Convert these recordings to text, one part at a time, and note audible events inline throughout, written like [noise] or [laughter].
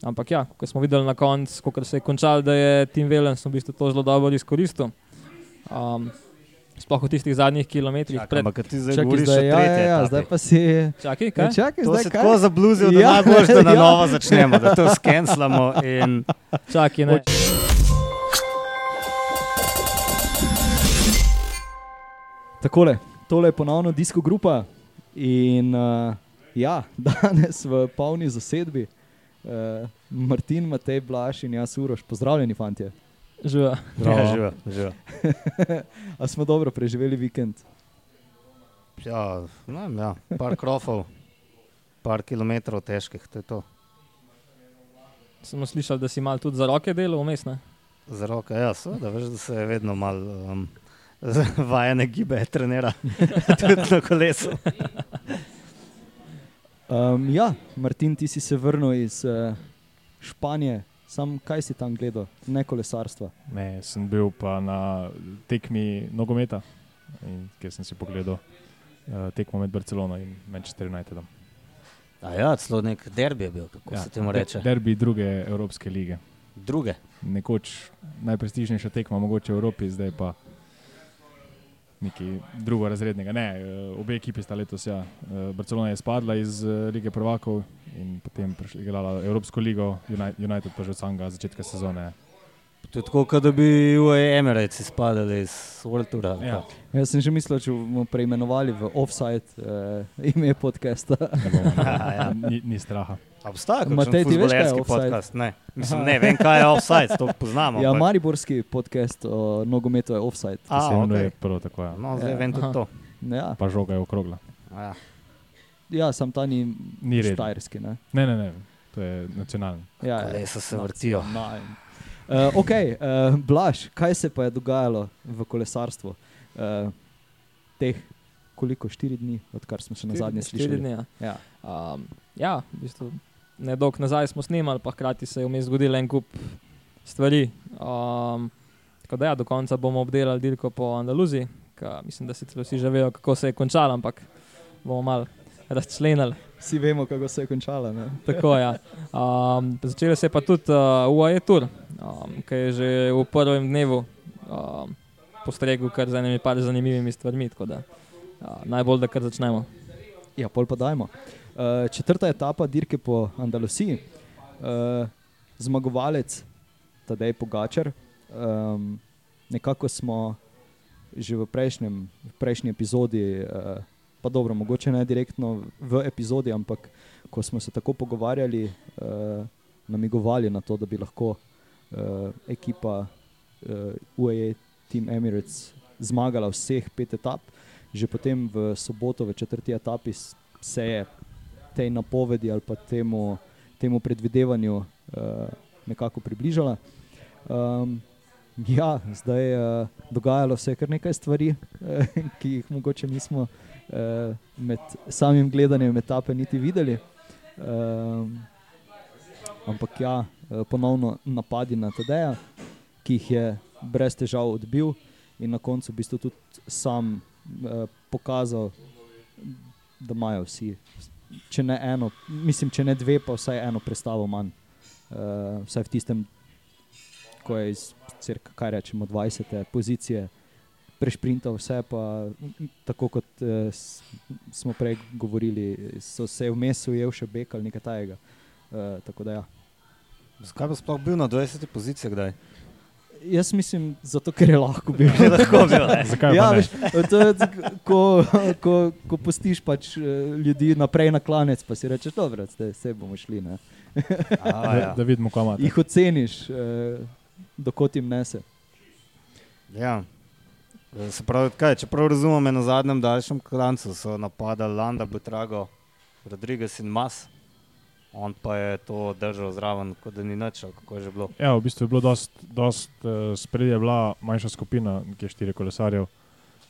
Ampak ja, ko smo videli na koncu, ko se je končal, da je Tim Velen v bistvu to zelo dobro izkoristil. Um, sploh v tistih zadnjih kilometrih. Čakaj, Pred... ampak ti zdaj Čakaj, govoriš zdaj, o ja, tretje ja, ja, etapi. zdaj pa si. Čakaj, Ja, kaj? čakaj, To zdaj se kaj? tako zabluzil, da Ja, najbolj, da na [laughs] ja. novo začnemo, da to skenslamo. In... Čakaj, ne. Takole, tole je ponovno disko grupa in uh, ja, [laughs] danes v polni zasedbi. Uh, Martin, Matej, Blaž in jaz, Uroš, pozdravljeni, fanti. Živa. Ja, živo, živo. [laughs] A smo dobro preživeli vikend? Ja, ne vem, ja. par krofov, par kilometrov težkih, to je to. Smo slišali, da si mal tudi za roke delal vmes. ne? Za roke, ja, seveda, veš, da se je vedno mal um, [laughs] vajene gibe trenira, [laughs] tudi na kolesu. Um, ja, Martin, ti si se vrnil iz uh, Španije. Sam kaj si tam gledal, ne kolesarstva? Ne, sem bil pa na tekmi nogometa, in, kjer sem si pogledal uh, tekmo med Barcelono in Manchester Unitedom. A ja, celo nek derbi je bil, kako ja, se temu reče. de- Derbi druge Evropske lige. Druge. Nekoč najprestižnejša tekma, mogoče v Evropi, zdaj pa nekaj drugorazrednega. Ne, eh, obe ekipi sta letos. Ja. Eh, Barcelona je spadla iz eh, lige prvakov in potem prišla- igrala Evropsko ligo, Uni- United pa že od samega začetka sezone. To je tako, kot da bi v Emirates izpadali iz World Toura. Ja. Jaz sem že mislil, če bomo preimenovali v offside uh, ime podcasta. [laughs] [laughs] Ja, ja. ni, ni straha. Obstaja Matej, ti veš, kaj je podcast? Ne. Mislim, ne [laughs] vem, kaj je offside, to poznamo. Ja, ampak- mariborski podcast o nogometu je offside. To A, se imenuje okej. prvo tako. Ja. No, zdaj Ja. vem tudi Aha. to. Ja, Pa žoga je okrogla. Ja. ja sam ta ni, Ni štajerski. Ne? Ne, ne, ne, to je nacionalni. Ja, ja. Kolesa se vrtijo. Uh, ok, uh, Blaž, kaj se pa je dogajalo v kolesarstvu? Uh, teh koliko, štiri dni, odkar smo se na zadnje Štiri slišali. dni. Ja. Ja. Um, ja, v bistvu nedolgo nazaj smo snemali, pa hkrati se je vmes zgodil en kup stvari. Um, tako da ja, do konca bomo obdelali dirko po Andaluziji, mislim, da sicer vsi že vejo, kako se je končalo, ampak bomo malo razčlenili. Vsi vemo, kako se je končala. Ne? Tako, ja. um, začelo se je pa tudi uh, UAE Tour, um, ki je že v prvem dnevu um, postregel kar z enimi par zanimivimi stvarmi. Da, uh, najbolj, da kar začnemo. Ja, pol pa dajmo. Uh, četrta etapa dirke po Andalusiji, uh, zmagovalec Tadej Pogačar. Um, nekako smo že v, prejšnjem, v prejšnji epizodi, uh, pa dobro, mogoče ne direktno v epizodi, ampak ko smo se tako pogovarjali, uh, namigovali na to, da bi lahko uh, ekipa uh, UAE Team Emirates zmagala vseh pet etap. Že potem v soboto, v četrti etapi, se je tej napovedi ali pa temu, temu predvidevanju uh, nekako približala. Um, ja, zdaj je uh, dogajalo se kar nekaj stvari, uh, [laughs] ki jih mogoče nismo uh, med samim gledanjem etape niti videli. Um, ampak ja, eh, ponovno napadi na TD-ja, ki jih je brez težav odbil, in na koncu v bistvu tudi sam eh, pokazal, da imajo vsi, če ne eno, mislim, če ne dve, pa vsaj eno predstavo manj. Uh, vsaj v tistem, ko je iz cirka, kaj rečemo, 20. pozicije prešprintal vse, pa tako kot uh, smo prej govorili, so se vmes ujel še bek ali nekaj tajega. Uh, tako da ja. Zakaj bi sploh bil na 20. poziciji kdaj? Jaz mislim, zato ker je lahko bil. [laughs] Že lahko bil. Zakaj Ja, veš, to ko, ko, ko pustiš pač eh, ljudi naprej na klanec, pa si rečeš, dobro, zdaj se bomo šli. Ne? [laughs] A, da, ja. da vidimo, kam imate. Jih oceniš, eh, dokot jim nese. Ja. Se pravi, kaj, če prav razumem, na zadnjem daljšem klancu so napadali Landa, Butrago, Rodriguez in Mas. On pa je to držal zraven, kot da ni nič, ali kako je že bilo. Ja, v bistvu je bilo dost, dost uh, spredje bila manjša skupina, je štiri kolesarjev,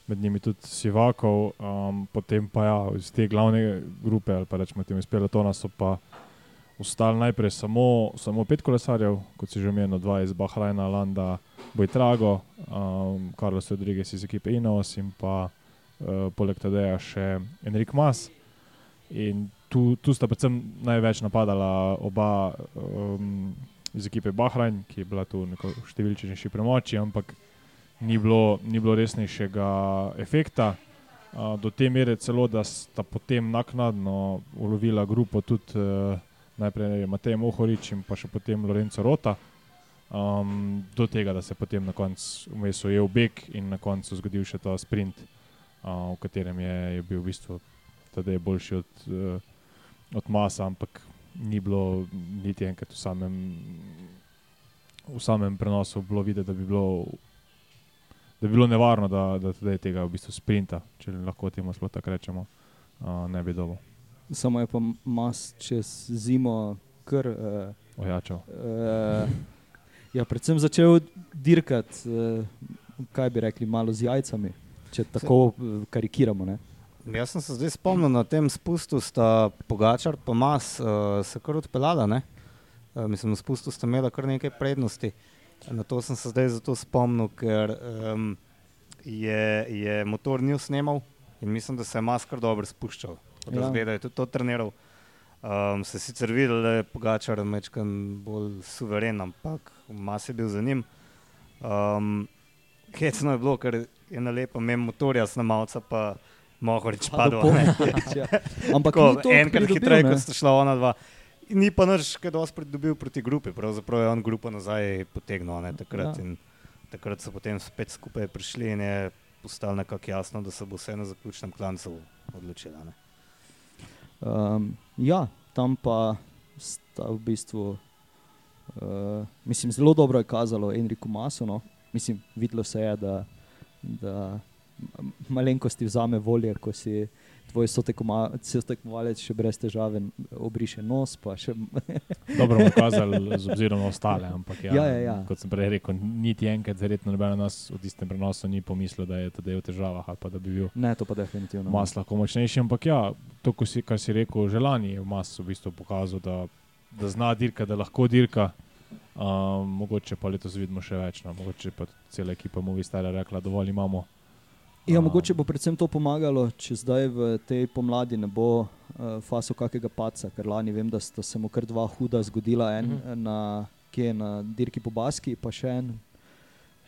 med njimi tudi Sivakov, um, potem pa ja, iz te glavne grupe, ali pa rečemo temu iz pelotona, so pa ostali najprej samo, samo pet kolesarjev, kot si že omenil, dva iz Bahrajna, Landa, Bojtrago, um, Carlos Rodriguez iz ekipe Ineos in pa uh, poleg tega še Enrik Mas. In tu, tu sta predvsem največ napadala oba um, iz ekipe Bahrajn, ki je bila tu neko številčnejši premoči, ampak ni bilo, ni bilo resnejšega efekta. Uh, do te mere celo, da sta potem naknadno ulovila grupo tudi uh, najprej Matej Mohorič in pa še potem Lorenzo Rota. Um, do tega, da se je potem na koncu vmes ujel beg in na koncu zgodil še ta sprint, uh, v katerem je, je bil v bistvu tudi boljši od, uh, od masa, ampak ni bilo niti enkrat v samem, v samem prenosu bilo videti, da bi bilo, da bi bilo nevarno, da, da tudi tega v bistvu sprinta, če lahko temu sploh tako rečemo, uh, ne bi dobil. Samo je pa mas čez zimo kar. Uh, Ojačal. Uh, ja, predvsem začel dirkati, uh, kaj bi rekli, malo z jajcami, če tako uh, karikiramo. Ne? Jaz sem se zdaj spomnil na tem spustu, sta Pogačar pa Mas uh, se kar odpeljala. Uh, mislim, na spustu sta imela kar nekaj prednosti. Na to sem se zdaj zato spomnil, ker um, je, je motor nil snemal in mislim, da se je Mas kar dobro spuščal. Ja. Zgleda, je tudi to treniral. Um, se sicer videl, da je Pogačar mečkan bolj suveren, ampak Mas je bil za njim. Um, Hecno je bilo, ker je na lepo imel motorja, snamalca pa mogo reči, padlo. ja. [laughs] Ampak Tako, enkrat hitreje, kot sta šla ona dva. Ni pa nič, kaj dosti pridobil proti grupi, pravzaprav je on grupo nazaj potegnil, ne, takrat, ja. takrat so potem spet skupaj prišli in je postalo nekako jasno, da se bo vse na zaključnem klancu odločila. Ne. Um, ja, tam pa sta v bistvu, uh, mislim, zelo dobro je kazalo Enriku Masu, no. mislim, videlo se je, da, da malenkosti vzame volje, ko si tvoj sotekmovalec še brez težave obriše nos. Še... [laughs] Dobro, pokazali z obzirom na ostale, ampak ja, ja, ja, ja. kot sem prej rekel, niti enkrat verjetno noben nas v tistem prenosu ni pomislil, da je to v težavah ali pa da bi bil. Ne, to pa definitivno. Mas lahko močnejši, ampak ja, to, si, kar si rekel, želani je v masu v bistvu pokazal, da, da zna dirka, da lahko dirka. Um, mogoče pa letos vidimo še več, no. mogoče pa cela ekipa mu je stara rekla, dovolj imamo. Ja, mogoče bo predvsem to pomagalo, če zdaj v tej pomladi ne bo uh, faso kakega paca, ker lani vem, da sta se mu kar dva huda zgodila, en uh mhm. -huh. na, na dirki po Baski, pa še en.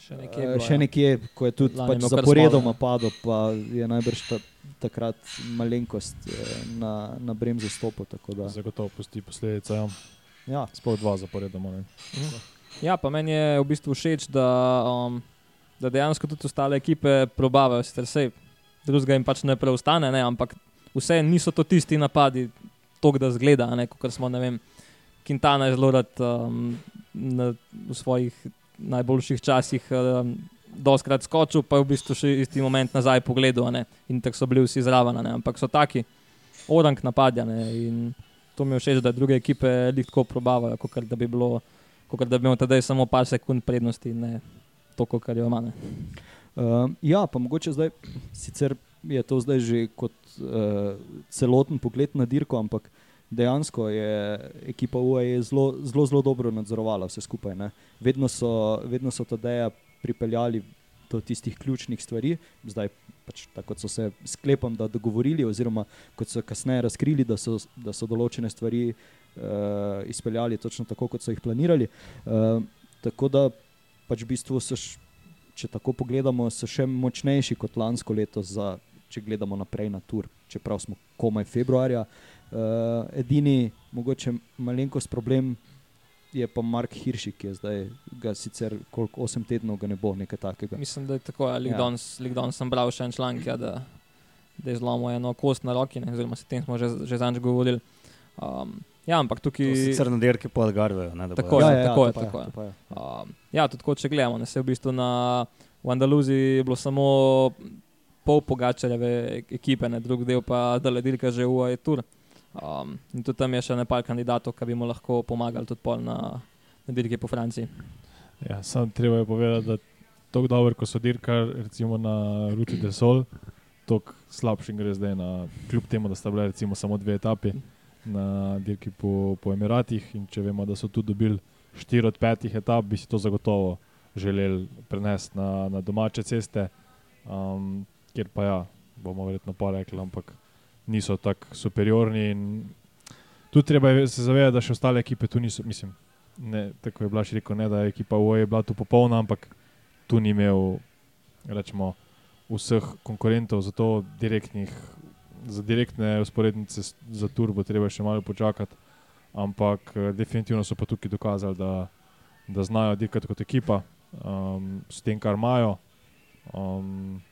Še nekje, uh, še nekje ko je tudi pač zaporedoma padel, pa je najbrž ta, takrat malenkost uh, na, na bremzu stopil. Zagotovo pusti posledice. Ja. Ja. Sploh dva zaporedoma. -huh. Ja, pa meni je v bistvu všeč, da. Um, da dejansko tudi ostale ekipe probavajo, sicer vse drugega jim pač ne preostane, ne, ampak vse niso to tisti napadi, to, da zgleda, kot smo, ne vem, Quintana je zelo rad um, na, v svojih najboljših časih. Um, Doskrat skočil, pa je v bistvu še isti moment nazaj pogledal, ne? in tako so bili vsi zraven. Ne? Ampak so taki orang napadjane in to mi je všeč, da druge ekipe lahko probavajo, kot da bi bilo, kot da bi imel tedaj samo par sekund prednosti. Ne? to, kar jo ima. Uh, ja, pa mogoče zdaj, sicer je to zdaj že kot uh, celoten pogled na dirko, ampak dejansko je ekipa UAE zelo, zelo, zelo dobro nadzorovala vse skupaj. Ne. Vedno so, vedno so to deja pripeljali do tistih ključnih stvari, zdaj pač tako so se sklepam, da dogovorili, oziroma kot so kasneje razkrili, da so, da so določene stvari uh, izpeljali točno tako, kot so jih planirali. Uh, tako da pač v bistvu, so, če tako pogledamo, so še močnejši kot lansko leto, za, če gledamo naprej na tur, čeprav smo komaj februarja. Uh, edini, mogoče malenkost problem je pa Mark Hirši, ki je zdaj, ga sicer koliko 8 tednov ga ne bo, nekaj takega. Mislim, da je tako, ali ja. danes sem bral še en članek, ja, da, da je zlomil eno kost na roki, oziroma s tem smo že, že zanj govorili. Um, Ja, ampak tukaj so crne dirke po Algarveju. Tako je, ja, ja, tako je. Tako je. je. Uh, ja, tudi če gledamo, ne, se v bistvu na v Andaluziji bilo samo pol pogačarjeve ekipe, ne, drug del pa da le dirka že v Aetur. Um, in tudi tam je še nekaj kandidatov, ki bi mu lahko pomagali tudi na, na dirki po Franciji. Ja, sam treba je povedati, da tako dobro, ko so dirka, recimo na Ruti del Sol, tako slabši gre zdaj na kljub temu, da sta bile recimo samo dve etapi. Na dirki po, po Emiratih. In če vemo, da so tu dobili 4 od 5 etap, bi si to zagotovo želeli prenesti na, na domače ceste, um, kjer pa ja, bomo verjetno pa rekli, ampak niso tako superiorni. Tudi treba je se zavedati, da še ostale ekipe tu niso, mislim, ne, tako je Blaž rekel, ne, da je ekipa UAE bila tu popolna, ampak tu ni imel, rečemo, vseh konkurentov, zato za direktne usporednice za turbo treba še malo počakati. Ampak eh, definitivno so pa tukaj dokazali, da, da znajo dirkati kot ekipa, um, s tem, kar imajo. Um,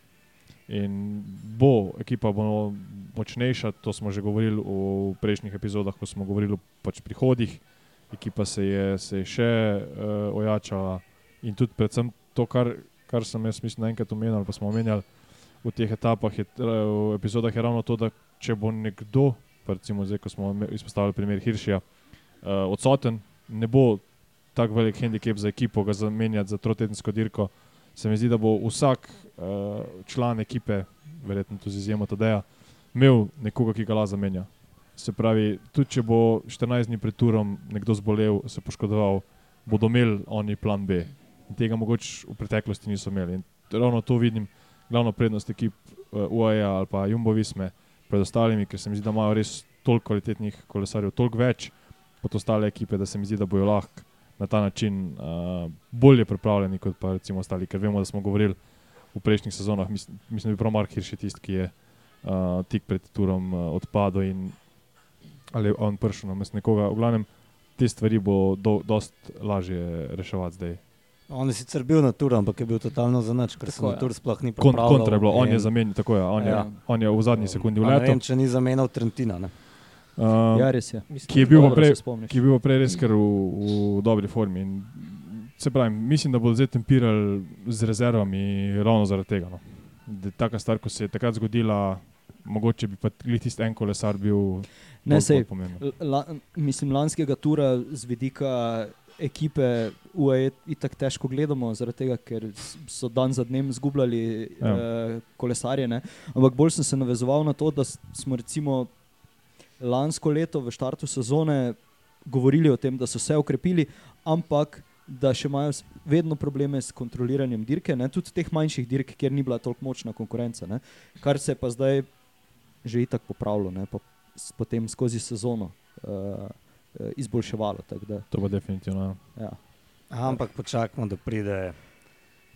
in bo ekipa bo močnejša, to smo že govorili v prejšnjih epizodah, ko smo govorili o pač prihodih. Ekipa se je, se je še uh, ojačala in tudi predvsem to, kar, kar sem jaz mislim naenkrat omenil, pa smo omenjali v teh etapah, je, eh, v epizodah je ravno to, da če bo nekdo, recimo zdaj, ko smo izpostavili primer Hiršija, uh, odsoten, ne bo tako velik handicap za ekipo, ga zamenjati za trotedensko dirko. Se mi zdi, da bo vsak uh, član ekipe, verjetno tudi z izjemo Tadeja, imel nekoga, ki ga lahko zamenja. Se pravi, tudi če bo 14 dni pred turom nekdo zbolel, se poškodoval, bodo imeli oni plan B. In tega mogoče v preteklosti niso imeli. In ravno to vidim, glavno prednost ekip uh, UAE ali pa Jumbo Visme pred ostalimi, ker se mi zdi, da imajo res toliko kvalitetnih kolesarjev, toliko več kot ostale ekipe, da se mi zdi, da bojo lahko na ta način uh, bolje pripravljeni kot pa recimo ostali, ker vemo, da smo govorili v prejšnjih sezonah, mislim, mislim da je prav Mark Hirš tisti, ki je uh, tik pred turom uh, odpadel in ali on prišel na mesto nekoga. V glavnem, te stvari bo do, dost lažje reševati zdaj. On je sicer bil na turu, ampak je bil totalno za nič, ker se na ja. tur sploh ni Kon, pripravljal. kontra je bilo, on je zamenjal, tako je, on, Ja. je, on je v zadnji sekundi vletel. vem, če ni zamenjal Trentina. Ne? Uh, Ja, res je. Mislim, ki je bil prej, ki je bil prej res kar v, v dobri formi. In se pravi, mislim, da bodo zdaj tempirali z rezervami ravno zaradi tega. No. Da Taka stvar, ko se je takrat zgodila, mogoče bi pa tisti en kolesar bil Ne, sej, la, mislim, lanskega tura z vidika ekipe UAE tako težko gledamo, zaradi tega, ker so dan za dnem izgubljali Ja. eh, kolesarje. Ne? Ampak bolj sem se navezoval na to, da smo recimo lansko leto v štartu sezone govorili o tem, da so se ukrepili, ampak da še imajo vedno probleme s kontroliranjem dirke, ne? tudi teh manjših dirk, kjer ni bila toliko močna konkurenca. Ne? Kar se je pa zdaj že itak popravilo, ne? pa potem skozi sezono uh, izboljševalo. To bo definitivno. ja. Ampak počakajmo, da pride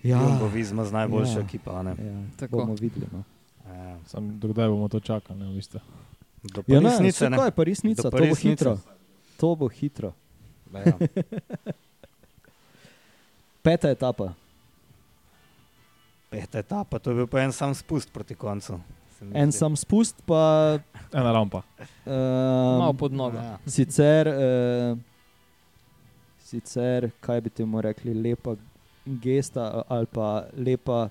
Ja, Jumbo Visma z najboljšo Ja. ekipo. ja, Tako. bomo videli. No. Ja. Sam, dokdaj bomo to čakali, ne, v bistvu. Ja, ne, Parisnice, saj ne. kaj, Parisnica, Do to bo hitro. To bo hitro. Ja. [laughs] Peta etapa. Peta etapa, to je bil pa en sam spust proti koncu. En sam spust, pa Ena rampa. Malo uh, pod nogo. Ja. sicer, uh, sicer, kaj bi temu rekli, lepa gesta ali pa lepa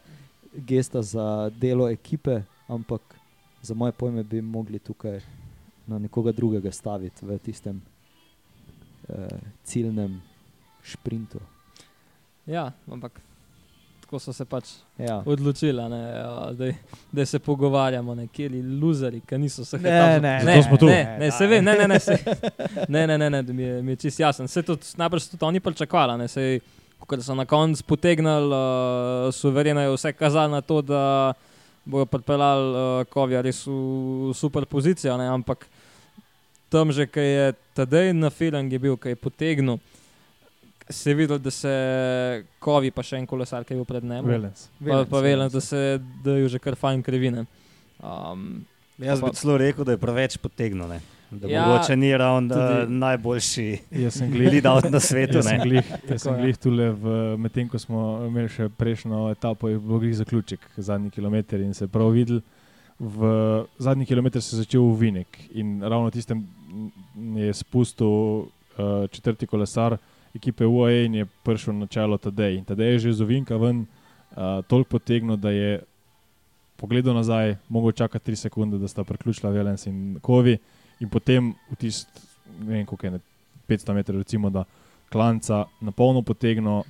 gesta za delo ekipe, ampak za moje pojme bi mogli tukaj na nekoga drugega staviti v tistem uh, ciljnem šprintu. Ja, ampak tako so se pač Ja. odločili, ne, ja, zdaj, da se pogovarjamo, ne, kjer je luzeri, ki niso se Ne, hecali. ne, ne, smo tu. Ne, ne, se ve, ne, ne, ne, se, ne, ne, ne, ne, mi je, mi je čist jasen. Se tudi najbrž to oni pričakovali, ne, sej, ko so na koncu potegnili, uh, suvereno je vse kazalo na to, da bojo pripeljali uh, Kovja res v super pozicijo, ne, ampak tam že, ki je tedaj na film je bil, ki je potegnil, se je videl, da se Kovi pa še en kolesar, ki je bil pred njim. Velens. Pa, pa velen, da se dajo že kar fajn krivine. Um, Jaz bi Pa- celo rekel, da je preveč potegnil. Ne? Da Ja, mogoče ni ravno tudi- uh, najboljši Jaz sem lead-out na svetu. jaz sem ne. glih, jaz sem glih tule, v- medtem ko smo imeli še prejšnjo etapo, je bil glih zaključek, zadnji kilometr in se prav videl. V zadnji kilometr se je začel uvinek in ravno tistem m, je spustil uh, četrti kolesar ekipe UAE in je prišel na čelo Tadej. In Tadej je že z uvinka ven uh, toliko potegnil, da je pogledal nazaj, mogel čakati 3 sekunde, da sta priključila Velens in Kovi in potem v tist, ne vem koliko je, ne, 500 metrov recimo, da klanca na polno potegnil,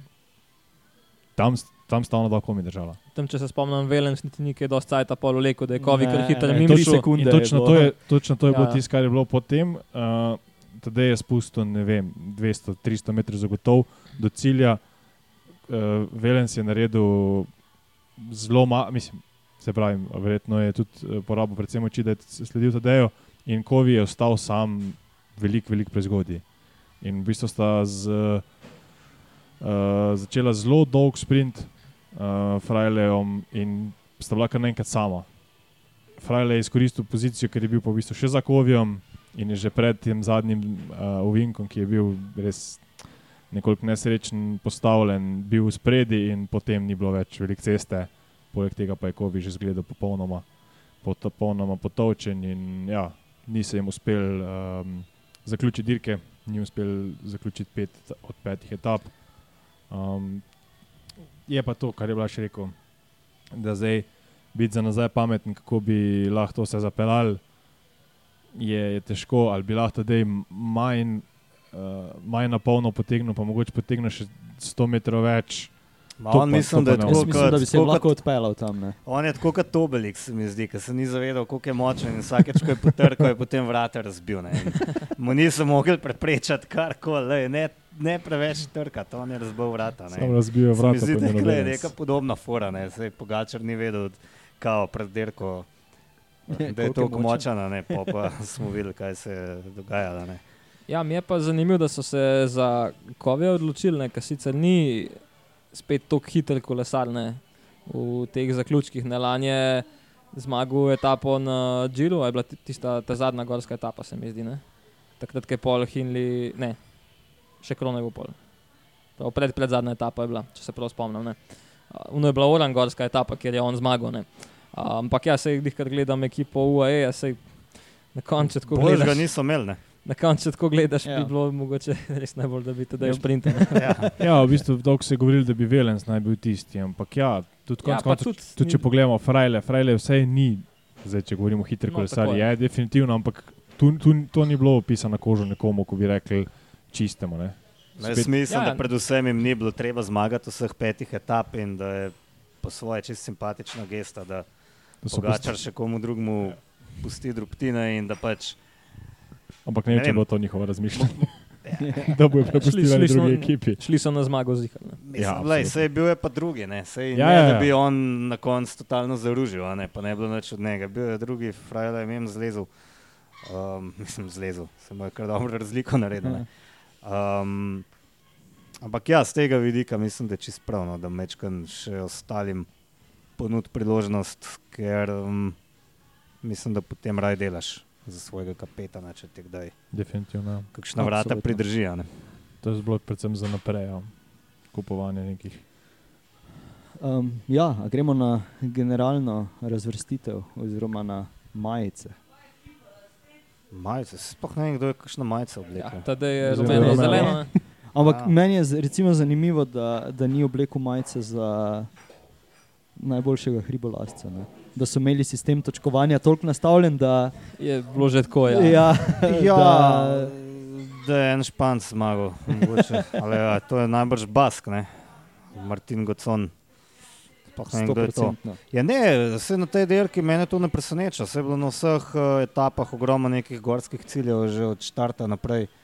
tam, tam sta ona dva komi držala. tam, če se spomnim, velen, niti ni kaj dosti cajta pol vleko, da je Kovi kar hitro ne, mimo tri šel. sekunde. In je točno to je, točno to je Ja, bilo tisto, kar je bilo potem. Uh, Tadej je spustil, ne vem, 200-300 metrov zagotov do cilja. Uh, Velens je naredil zelo malo, mislim, Se pravi, verjetno je tudi eh, porabil predvsem oči, da je sledil Tadeju in Kovi je ostal sam velik, velik prezgodaj. In v bistvu sta z, uh, začela zelo dolg sprint uh, Frajlejem in sta bila kar naenkrat sama. Frajle je izkoristil pozicijo, ker je bil pa v bistvu še za Kovijem in je že pred tem zadnjim uh, ovinkom, ki je bil res nekoliko nesrečen postavljen, bil v spredi in potem ni bilo več velik ceste. Poleg tega pa je Kovi že zgledal popolnoma, popolnoma potovčen in ja, ni se jim uspel um, zaključiti dirke, ni uspel zaključiti pet od petih etap. Um, je pa to, kar je bila še rekel, da zdaj biti za nazaj pameten, kako bi lahko to vse zapeljal, je, je težko, ali bi lahko zdaj manj, uh, manj na polno potegnil, pa mogoče potegnil še 100 metrov več. Ma, on pa- mislim, da je tako, mislim, da bi se lahko odpeljal tam. Ne? on je tako kot Tobelik, se mi zdi, ker se ni zavedal, koliko je močen in vsakeč, ko je potrkal, je potem vrata razbil. Ne. In Mu niso mogli preprečati karkoli, ne, ne preveč trkati, on je razbil vrata. Ne. Samo razbijo Se mi vrata. zdi, da je neka podobna fora, ne. Sej Pogačar ni vedel, kao pred dirko, [laughs] da je tako močana, ne, pa, pa [laughs] smo videli, kaj se je dogajalo. Ne. Ja, mi je pa zanimivo, da so se za Kove odločili, ne, ker sicer ni spet tako hiter kolesar ne, v teh zaključkih. Ne, lani je zmagal etapo na Džilu, je bila ti- tista ta zadnja gorska etapa, se mi zdi. Ne. Takrat, je pol Hinli, ne, še krone v pol. Prav pred, pred zadnja etapa je bila, če se prav spomnim. ne. Uno je bila orangorska etapa, kjer je on zmagal. ne. A, Ampak ja, se jih kar gledam ekipo UAE, se na koncu tako Bolj ga gledaš. niso imeli. Na koncu, ko gledaš, ja. Ja. bi bilo mogoče [laughs] res najbolj, da bi te Ja. dal sprinter. [laughs] Ja. Ja, v bistvu dolgo se je govorilo, da bi Velens naj bil tisti, ampak ja, tudi Ja, koncev, tudi tudi če ni- pogledamo, Frajle, Frajle vse ni, zdaj če govorimo o hitrih No, tako je. je definitivno, ampak tu, tu, to ni bilo opisano na kožo nekomu, ko bi rekli čistemu. Ne? Jaz Spet- mislim, Ja, da ja. predvsem jim ni bilo treba zmagati vseh petih etap in da je po svoje čist simpatična gesta, da Da so Pogačar pusti- še komu drugemu pusti drobtine in da pač Ampak ne Ne če vem. bo to njihovo razmišljanje. [laughs] [laughs] da bojo prepustili drugi ekipi. Šli so na zmago zihar. Mislim, Ja, ja, sej bil je pa drugi, ne, sej Ja, ne, ja, da ja. bi on na koncu totalno zaružil, a ne, pa ne je bilo nič od njega. Bil je drugi, frajla je mem zlezel, um, [laughs] mislim zlezel, se mu je kar dobro razliko naredil. ne. Um, ampak ja, z tega vidika mislim, da je čisto pravno, da mečkam še ostalim ponud priložnost, ker um, mislim, da potem raj delaš za svojega kapetana, če ti kdaj Definitivno. ja. kakšna vrata Absolutno. pridrži. a ne. To je zblok predvsem za naprej, ja. kupovanje nekih. Um, ja, gremo na generalno razvrstitev oziroma na majice. Majice, sploh ne vem, kdo je kakšna majica Ja, oblekel. Tadej je Zelo rumeno, zeleno. Ampak Ja. meni je recimo zanimivo, da, da ni oblekel majice za najboljšega hribolasca. Ne? Da so imeli sistem točkovanja toliko nastavljen, da, Je bilo že tako. Ja. ja, [laughs] Ja, da da je en španc zmagal. Ali, ja, to je najbrž Bask, ne? Martin Gocon. Ne je to. 100%. Ja, ne, vse na tej dirki mene to ne preseneča. Vse je bilo na vseh uh, etapah ogromno nekih gorskih ciljev, že od štarta naprej, uh,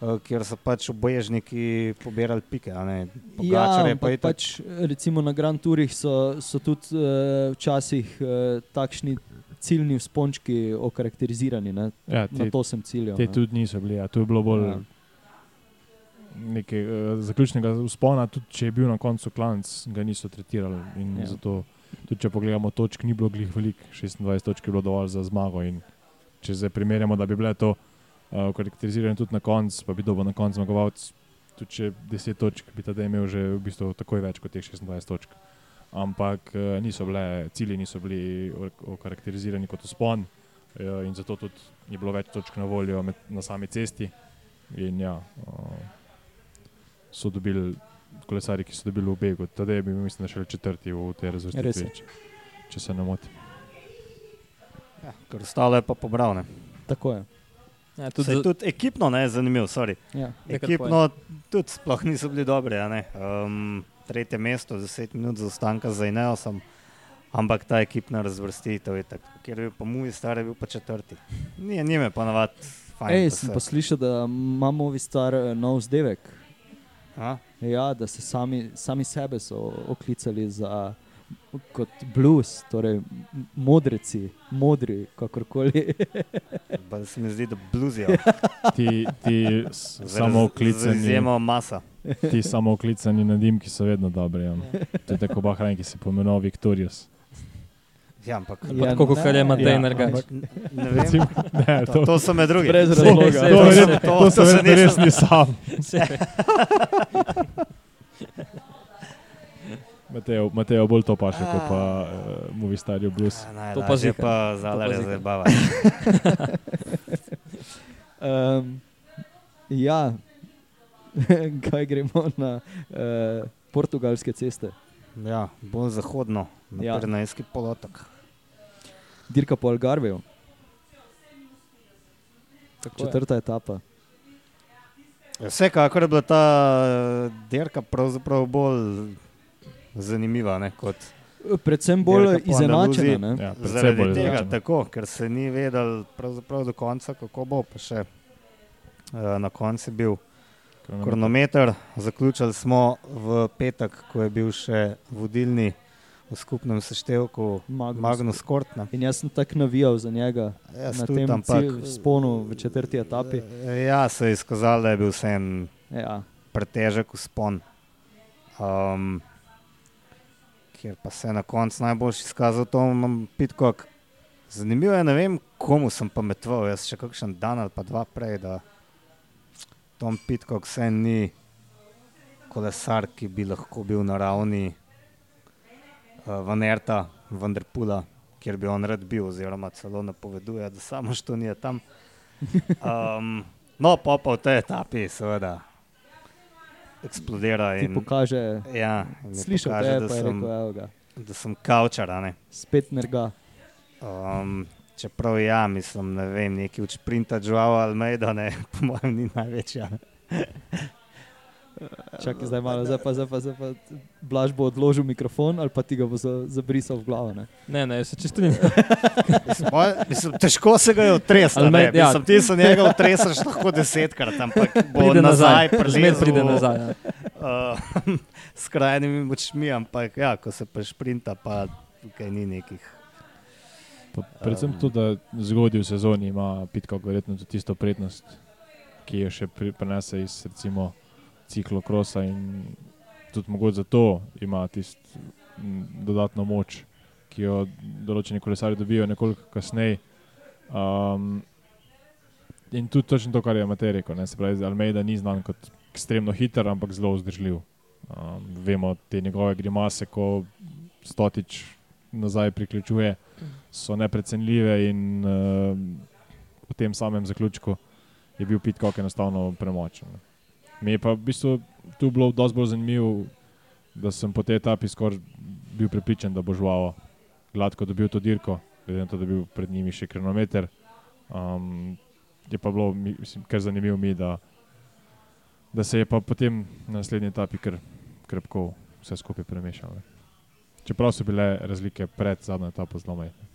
kjer so pač oboježniki pobirali pike. a ne. Ja, pa itak- pač, recimo na Grand Tourih so, so tudi uh, včasih uh, takšni ciljni vzpončki okarakterizirani. Ne? Ja, Na te, to sem ciljal. te ne. tudi niso bili, ja. to je bilo bolj Ja. nekaj uh, zaključnega uspona, tudi če je bil na koncu klanc, ga niso tretirali. In Ja. zato, tudi če pogledamo točk, ni bilo glih velik, 26 točk je bilo dovolj za zmago. In če zdaj primerjamo, da bi bile to uh, karakterizirane tudi na koncu, pa bi dobil na koncu zmagovalec, tudi če 10 točk, bi tada imel že v bistvu takoj več kot teh 26 točk. Ampak uh, niso bile, cilji niso bili okarakterizirani kot uspon. Ja, in zato tudi ni bilo več točk na voljo med, na sami cesti. In ja, uh, so dobili kolesari, ki so dobili v begu. Tadej je bil, mislim, še četrti v tej razvrstitvi, če, če se ne motim. Ja, ker ostalo je pa pobral. ne. Tako je. Ja, Tudi, za- tudi ekipno ne, zanimivo, sorry. Ja. Ekipno tudi sploh niso bili dobri. Um, tretje mesto, 10 minut zaostanka za Ineosom, ampak ta ekipna razvrstitev je tako, ker je bil pa Muji star, je bil pa četrti. Ni, ni me pa navad. Ej, sem se- pa slišal, da ima novi star eh, nov zdevek. A? Ja, da so sami, sami sebe so oklicali za kot blues, torej modreci, modri, kakorkoli. Pa se mi zdi, da bluzijo. [laughs] Ti, ti s- samooklicani, Izjemo masa. ti samooklicani nadimki so vedno dobri. Ja. To je tako Bahrajn, ki se pomenoval Victorious. Ja, ampak Ja, Tako kot je Matej Ja, Nergač. ampak- ne vem. [laughs] Ne, To, to, to so med drugim. Brez razloga. sej, to, sej, verjetno- sej. to so to se verjetno res nisem- ni sam. [laughs] Matejo, Matejo bolj to paše, kot pa uh, Movie Star Blues. To pa To pa zalare zihar. zabava. Um, [laughs] ja, [laughs] kaj gremo na uh, portugalske ceste. Ja, bolj zahodno, na Ja. Pirenejski polotok. Dirka po Algarveju, Tako je. četrta etapa. Ja, Vsekakor je bila ta eh, dirka pravzaprav bolj zanimiva ne, kot Predvsem bolj izenačena. Ja, precej zaradi bolj tega, izenačeno. tako, ker se ni vedel do konca, kako bo. Pa še uh, na koncu je bil kronometer. Zaključili smo v petek, ko je bil še vodilni v skupnem seštevku Magnus. Magnus Kort. ne. In jaz sem tako navijal za njega Jaz na tem ampak- sponu v četrti etapi. Ja, se je izkazalo, da je bil vsem Ja. pretežek uspon. Um, kjer pa se je na koncu najbolj izkazal Tom Pitcock. Zanimivo je, ne vem, komu sem pametoval, jaz še kakšen dan ali pa dva prej, da Tom Pitcock vse ni kolesar, ki bi lahko bil na ravni uh, Vanerta, Vanderpula, kjer bi on rad bil, oziroma celo napoveduje, da samo što ni tam. Um, [laughs] no, pa pa v tej etapi, seveda, eksplodira Ti in, pokaže, ja, in slišal pokaže, te, da pa je sem, rekel, evo ga, da sem kavčar. spet nerga. Um, čeprav ja, mislim, ne vem, neki od sprinta Joao Almeida, ne, [laughs] po mojem, ni največja. Čakaj, zdaj malo, zdaj pa, zdaj pa, zdaj pa Blaž bo odložil mikrofon ali pa ti ga bo za, zabrisal v glavo. Ne? Ne, ne, se čisto. Mislim, pol- mislim, težko se ga je otresel. Ja. Ja. Ti se njega otreseš lahko desetkrat, ampak bo Pride nazaj, nazaj, zmer pride nazaj. Ja. Uh, [laughs] s krajnimi močmi, ampak ja, ko se pa šprinta, pa tukaj ni nekih. Pa predvsem to, da zgodaj v sezoni ima Pitkok verjetno tudi tisto prednost, ki jo še pri, prenese iz recimo ciklokrosa in tudi mogoče zato ima tisto dodatno moč, ki jo določeni kolesari dobijo nekoliko kasneje. Um, in tudi točno to, kar je Matej rekel, ne, se pravi, Almeida ni znan kot ekstremno hiter, ampak zelo vzdržljiv. Um, vemo te njegove grimase, ko stotič nazaj priključuje, so neprecenljive in uh, v tem samem zaključku je bil Pitkok enostavno premočen. ne. Mi je pa v bistvu tu bilo dosti bolj zanimivo, da sem po tej etapi skoraj bil prepričan, da bo žvalo gladko dobil to dirko, glede na to, da je bil pred njimi še kronometer. Um, je pa bilo mi- mislim, kar zanimivo mi, da, da se je pa potem na naslednji etapi kar krpko vse skupaj premešalo. Čeprav so bile razlike pred zadnjo etapo zelo majhne.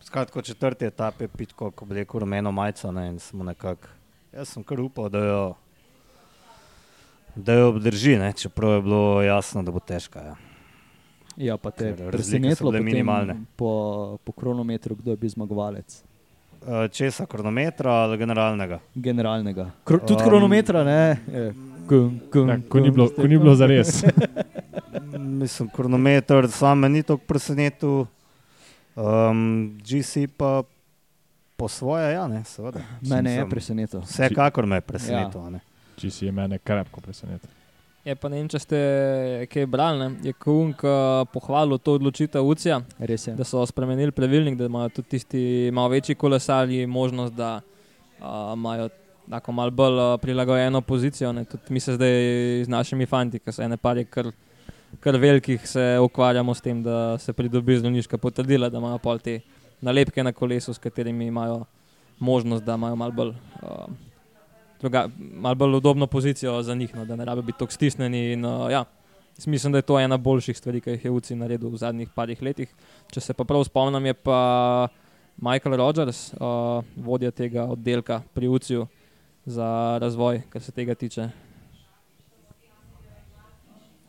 Skratka, četrti etapi je pitko, ko bi rekel rumeno majico ne, nekako. Jaz sem kar upal, da jo, da jo obdrži, ne, čeprav je bilo jasno, da bo težka. Ja. Ja, pa te so presenetilo bile potem minimalne. po, po kronometru, kdo je bil zmagovalec. Uh, česa kronometra ali generalnega? Generalnega. Kro, tudi Um, kronometra, ne. E, kum, kum, Ja, ko, ni bilo, ko ni bilo za res. [laughs] Mislim, kronometer sam me ni tako presenetil, um, GC pa po svoje, ja, ne, seveda. Mene je presenetil. Vsekakor me je presenetil. Ja. Če si je mene krepko presenetil. Je pa ne vem, če ste kaj brali, ne? je Kunk uh, pohvalil to odločitev UCI, Res je. da so spremenili pravilnik, da imajo tudi tisti malo večji kolesarji možnost, da uh, imajo tako malo bolj uh, prilagojeno pozicijo. Ne? Tudi mi se zdaj z našimi fanti, ki so ene parje kar, kar velikih, se ukvarjamo s tem, da se pridobi zdravniška potrdila, da imajo pol te nalepke na kolesu, s katerimi imajo možnost, da imajo malo bolj. Uh, druga, malo bolj udobno pozicijo za njih, no, da ne rabijo biti tako stisnjeni. In, uh, ja, mislim, da je to ena boljših stvari, ki jih je UCI naredil v zadnjih parih letih. Če se pa prav spomnim, je pa Michael Rogers, uh, vodja tega oddelka pri UCI za razvoj, kar se tega tiče.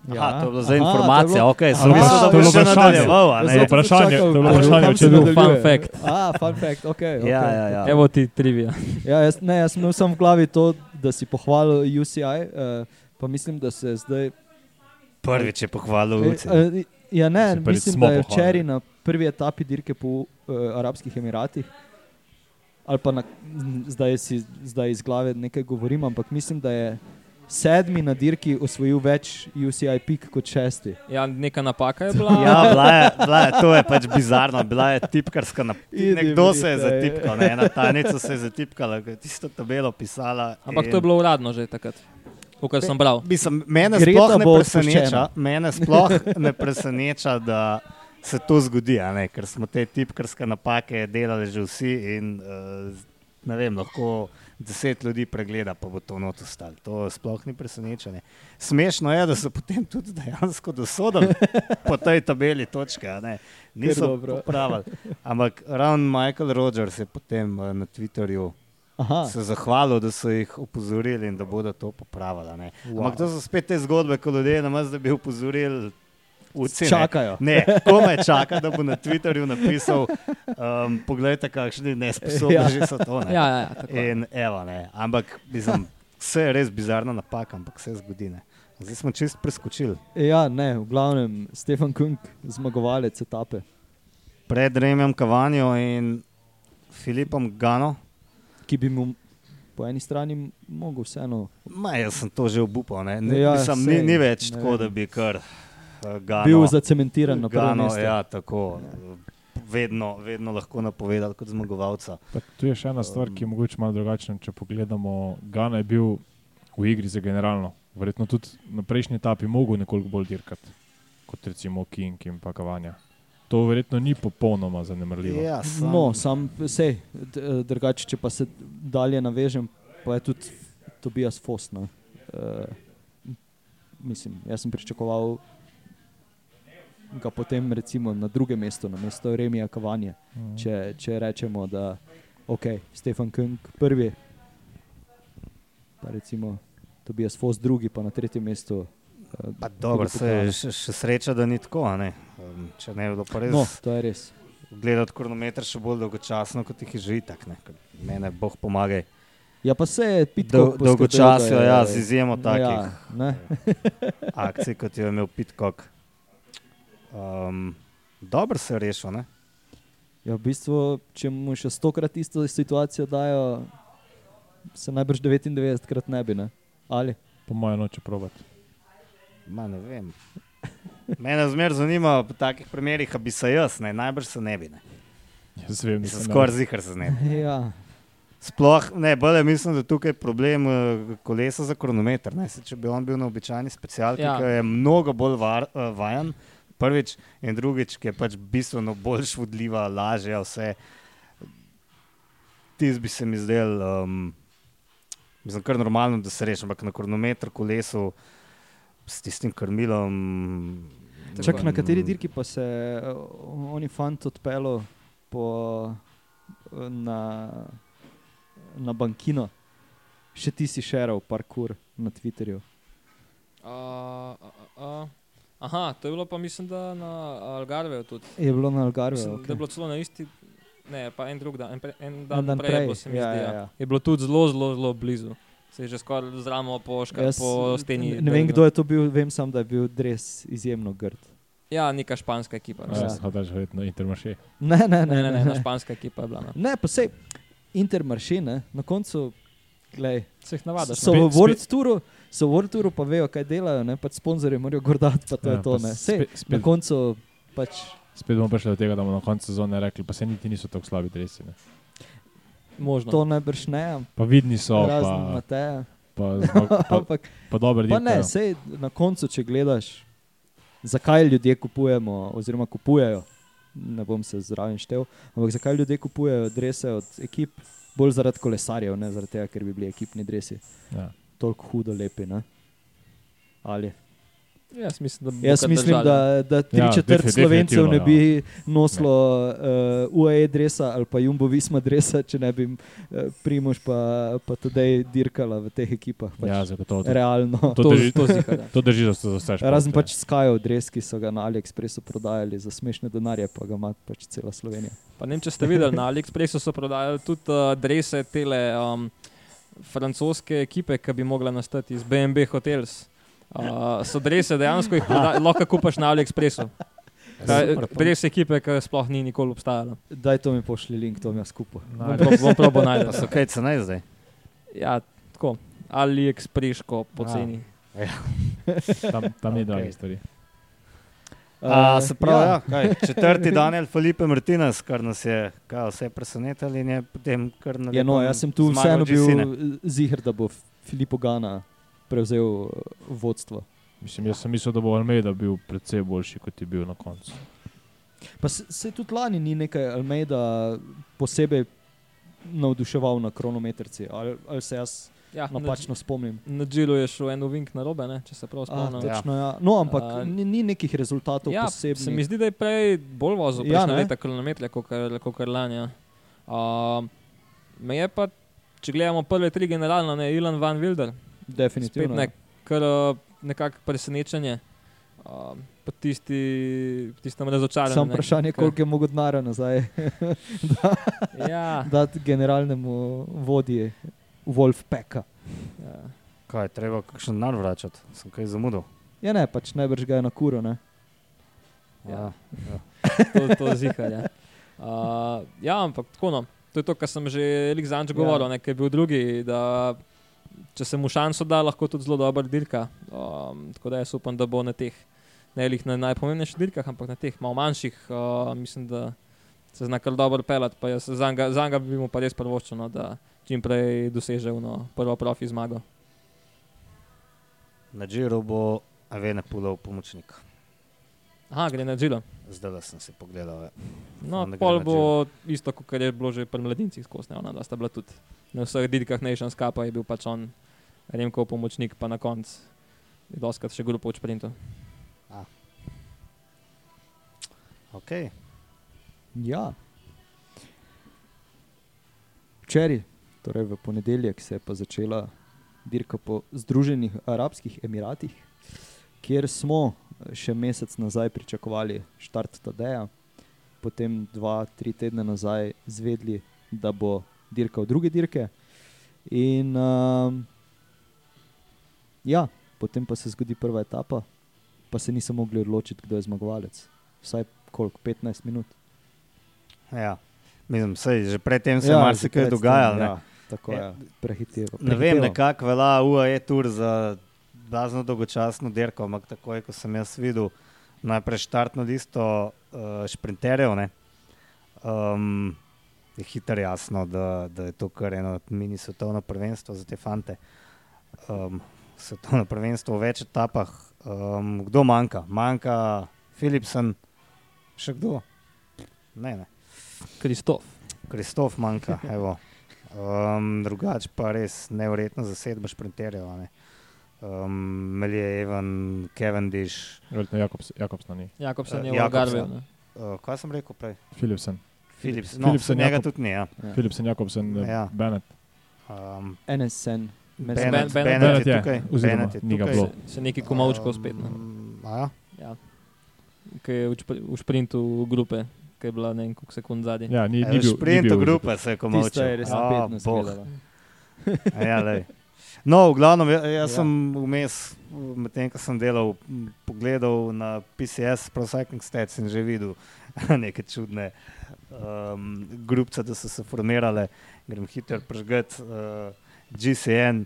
Aha, to je bilo za to je bilo- ok, sem mislil, da to je bilo še nadaljeval. ne. sem vprašanje, to je bilo vprašanje, če je bil fun fact. A, fun fact, ok. okay. Ja, ja, ja. Evo ti trivija. Ja, jaz, ne, jaz sem imel samo v glavi to, da si pohvalil UCI, uh, pa mislim, da se zdaj. Prvič je pohvalil Eh, Luci. eh, ja, ne, mislim, da je včeraj na prvi etapi dirke po uh, Arabskih Emiratih. Ali pa na, zdaj, si, zdaj iz glave nekaj govorim, ampak mislim, da je sedmi na dirki osvojil več UCI pik kot šesti. Ja, neka napaka je [laughs] bila. Ja, bila je, bila je, to je pač bizarno, bila je tipkarska napaka. Nekdo se je vidite, zatipkal, ne, ena tajnica se je zatipkala, tisto tabelo pisala. Ampak in- to je bilo uradno že takrat, kar sem bral. Mislim, mene Greta sploh ne preseneča, mene sploh ne preseneča, da se to zgodi, a ne, ker smo te tipkarske napake delali že vsi in uh, ne vem, lahko deset ljudi pregleda, pa bo to not ostalo. To sploh ni presenečenje. Smešno je, da so potem tudi dejansko dosodili po tej tabeli točke, ne. niso dobro. popravili. Ampak ravno Michael Rogers je potem uh, na Twitterju Aha, se zahvalil, da so jih opozorili in da bodo to popravili. Wow. Ampak to so spet te zgodbe, ko ljudje namaz, da bi opozorili. Uci, ne. čakajo. Ne, kome čaka, da bo na Twitterju napisal, um, poglejte, kakšni nesposobni Ja. že so to. Ne. Ja, ja, ja, tako. In evo, ne. Ampak mislim, vse je res bizarna napaka, ampak vse zgodi. Ne. Zdaj smo čist preskočili. Ja, ne, v glavnem Stefan Kunk, zmagovalec etape. Pred Remjem Kavanjo in Filipom Gano. ki bi mu po eni strani mogel vseeno. Ma, jaz sem to že obupal. Ne. Ne, Ja, mislim, sej, ni, ni več ne tako, vem. da bi kar Gano. Bil zacementiran na prvem Gano, mestu. ja, tako. Vedno, vedno lahko napovedal kot zmagovalca. Pa tu je še ena stvar, ki je mogoče malo drugačna. Če pogledamo, Gana je bil v igri za generalno. Verjetno tudi na prejšnji etapi mogel nekoliko bolj dirkati kot recimo King in pa Kavanja. To verjetno ni popolnoma zanemrljivo. Ja, sam, No, sam vse, drugače, če pa se dalje navežem, pa je tudi Tobias Fosna. Uh, mislim, jaz sem pričakoval ga potem recimo na drugem mestu, na mesto Remija Kavanje. Mhm. Če, če rečemo, da ok, Stefan Kunk prvi, pa recimo Tobias Fos drugi, pa na tretjem mestu. Uh, Pa dobro, se je še, še sreča, da ni tako. a Ne? Um, če ne bi bilo pa res. No, to je res. Gledati kronometer še bolj dolgočasno, kot jih je že itak. ne, ker Mene Bog pomagaj. Ja, pa se je pitko. Dol, je- ja, z izjemo takih Ja, ne. [laughs] akcij, kot je imel Pitkok. Um, dobro se je rešil. Ne? Ja, v bistvu, če mu še stokrat isto situacijo dajo, se najbrž 99 krat ne bi. Ne? Ali? Po mojem, noče probati. Ma, ne vem. Mene zmer zanima v takih primerih, a bi se jaz, ne, najbrž se ne bi. Ne. Jaz vem, da se Skoraj zihar se ne bi. [laughs] Ja. Sploh ne, bolje mislim, da tukaj je problem uh, kolesa za kronometer. Ne. Se, če bi on bil na običajni specialki, Ja. ja. ki je mnogo bolj var, uh, vajen, prvič in drugič, ki je pač bistveno bolj švodljiva, lažja, vse. Tis bi se mi zdel, um, mislim, kar normalno, da se reši, ampak na kronometru, kolesu, s tistim krmilom. Čak na kateri dirki pa se uh, oni fant odpelo po, eh, na, na bankino. Še ti si šeral parkour na Twitterju. A, a, a. Aha, to je bilo pa mislim, da na Algarveju tudi. Je bilo na Algarve. Mislim, Da je Okay. bilo celo na isti, ne, pa en drug dan, en, pre, en En dan, dan prej, prej, bilo, se mi ja, zdi, ja, ja. ja. Je bilo tudi zelo, zelo, zelo blizu. Se je že skoraj z ramo po, ška, Jaz po steni. Ne, ne vem, kdo je to bil, vem samo, da je bil dres izjemno grd. Ja, neka španska ekipa. Ja. Ja. Ja, Hočeš verjetno Intermarché. Ne, ne, Ne, ne, ne, ne, španska ekipa je bila. No. Ne, pa sej Intermarché, ne, na koncu, glej, Se jih navadaš. so no. v World Touru, so v World Touru pa vejo, kaj delajo, ne, pač sponzorje morajo gordati, pa to Ja, je to, ne. spet- Sej, spet- na koncu pač, Spet bomo prišli do tega, da bomo na koncu sezone rekli, pa se niti niso tako slabi dresi. Ne. Možno. to najbrž ne, Pa vidni so, razen pa, Mateja. pa, zmag, pa, [laughs] Ampak, pa dobro pa ne, dirkajo. sej na koncu, če gledaš, zakaj ljudje kupujemo, oziroma kupujejo, ne bom se zraven štev, ampak zakaj ljudje kupujejo drese od ekip, bolj zaradi kolesarjev, ne zaradi tega, ker bi bili ekipni dresi Ja. Toliko hudo lepi. Ne? Ali Jaz mislim, da Jaz mislim, da, da tri Ja, ja, četrt slovencev ne definitivno, bi nosilo uh, UAE dresa ali pa Jumbo Visma dresa, če ne bi uh, Primož pa, pa tudi dirkala v teh ekipah. Pač Ja, zagotovo. To, realno. to To, drži- [laughs] to zika, ja. to drži za, za vse športe. Razen pač Skyov dres, ki so ga na AliExpressu prodajali za smešne denarje, pa ga ima pač cela Slovenija. Pa ne vem, če ste videli, na AliExpressu so prodajali tudi uh, drese tele um, francoske ekipe, ki bi mogla nastati iz BNB Hotels. Uh, so drese dejansko jih proda- lahko kupaš na AliExpressu. Pa- Dres ekipe, ki sploh ni nikoli obstajala. Daj to mi pošli link, to mi je skupaj. Bom prob- Bom probo najti. so kaj cenej zdaj. Ja, tako. AliExpress-ko poceni. [laughs] tam, tam ni Ok. dragih stvari. A, se pravi, ja. ja. Kaj, četrti Daniel Felipe Martinez, kar nas je kaj, vse presenetilo in je potem kar na Ja, no, jaz sem tu vseeno bil ziger, da bo Filipo Gana prevzel eh, vodstvo. Mislim, jaz sem mislil, da bo Almeida bil precej boljši, kot je bil na koncu. Pa se, se tudi lani ni nekaj Almeida posebej navduševal na kronometrci, ali, ali se jaz Ja, napačno spomnim. Na Džilu je šel en uvink na robe, ne, če se prav A, spomnim. točno, ja. No, ampak A, ni, ni nekih rezultatov Ja, posebnih. se mi zdi, da je prej bolj vozil Ja, ja, leta kronometre, kot kar lani. Ja. Uh, me je pa, če gledamo prve tri generalno, ne Ilan Van Wilder, spet Definitivno. ne, kar uh, nekako presenečenje. Uh, po tisti, tistem razočaranju. Samo vprašanje, koliko je mogo denarja nazaj [laughs] Ja, dati generalnemu vodji Wolfpacka. ja. Kaj, treba kakšen denar vračati, sem kaj zamudil. Ja, ne, pač najbrž ga je na kuro. Ne? Ja. [laughs] to, to ziha. Ja. Uh, ja, ampak tako no. To je to, kar sem že Elik Zanč govoril, Ja. ja. nekaj je bil drugi. Da, če se mu šanso da, lahko tudi zelo dobro dirka. Um, tako da jaz upam, da bo na teh ne lih na najpomembnejših dirkah, ampak na teh malo manjših, uh, mislim, da se zna kar dobro pelati. Za njega bi mu pa res prvoščil, no, da čim prej doseže no, prvo profi zmago. Na Džiru bo Avene Pulov pomočnik. Aha, gre na Džilo. Zdaj sem si pogledal. Ja. No, On ne gre pol bo isto, kot je bilo že pri mladincih skozi. ne, Ona, da sta bila tudi na vseh dirkah Nations Cup, je bil pač on Remkov pomočnik, pa na koncu je doskrat še grupo v sprintu. Okay. Ja. Včeraj, torej v ponedeljek, se je pa začela dirka po Združenih arabskih emiratih, kjer smo eh, še mesec nazaj pričakovali štart Tadeja, potem dva, tri tedne nazaj zvedli, da bo dirkal druge dirke. In um, ja, potem pa se zgodi prva etapa, pa se niso mogli odločiti, kdo je zmagovalec. Vsaj koliko, 15 minut. Ja. Mislim, sej, že predtem se je Ja, marsikaj dogajalo. Ja, tako Ja. je, prehiteva. Ne vem, nekako velja UAE tur za blazno dolgočasno dirko, ampak takoj, ko sem jaz videl najprej štartno listo uh, šprinterjev, ne, um, je hitro jasno, da, da je to kar eno mini svetovno prvenstvo za te fante. Um, svetovno prvenstvo v več etapah. Um, kdo manjka? Manjka Philipsen, še kdo? Ne, ne. Kristof. Kristof manjka, evo. Um, drugač pa res nevrjetno zasedba šprinterjev. a ne. Um, Melje, Evan, Cavendish. Verjetno Jakobs, Jakobsna ni. Jakobsen je Eh, v Jakobsen. Algarveju. Uh, kaj sem rekel prej? Philipsen. Philips. No, Philipsen, njega Jakob- tudi ni. Ja. Ja. Philipsen, Jakobsen, Ja. ja. Bennett. Um, NSN. Bennett, Bennett- Bennett, Bennett je tukaj. oziroma Bennett je tukaj. bilo. Se, se neki komaučkov spet. Ne. Um, a ja? Ja. Ki je v, špr- v sprintu grupe, ki je bila ne vem koliko sekund zadnji. Ja, ni, ni bil, bil grupe se je komu Tista je res napetno. Ja, lej. no, v glavnem, ja- jaz Ja. sem vmes, medtem ko sem delal, pogledal na PCS, Pro Cycling Stats in že videl [laughs] neke čudne um, grupce, da so se formirale. Grem hitro prežgati uh, GCN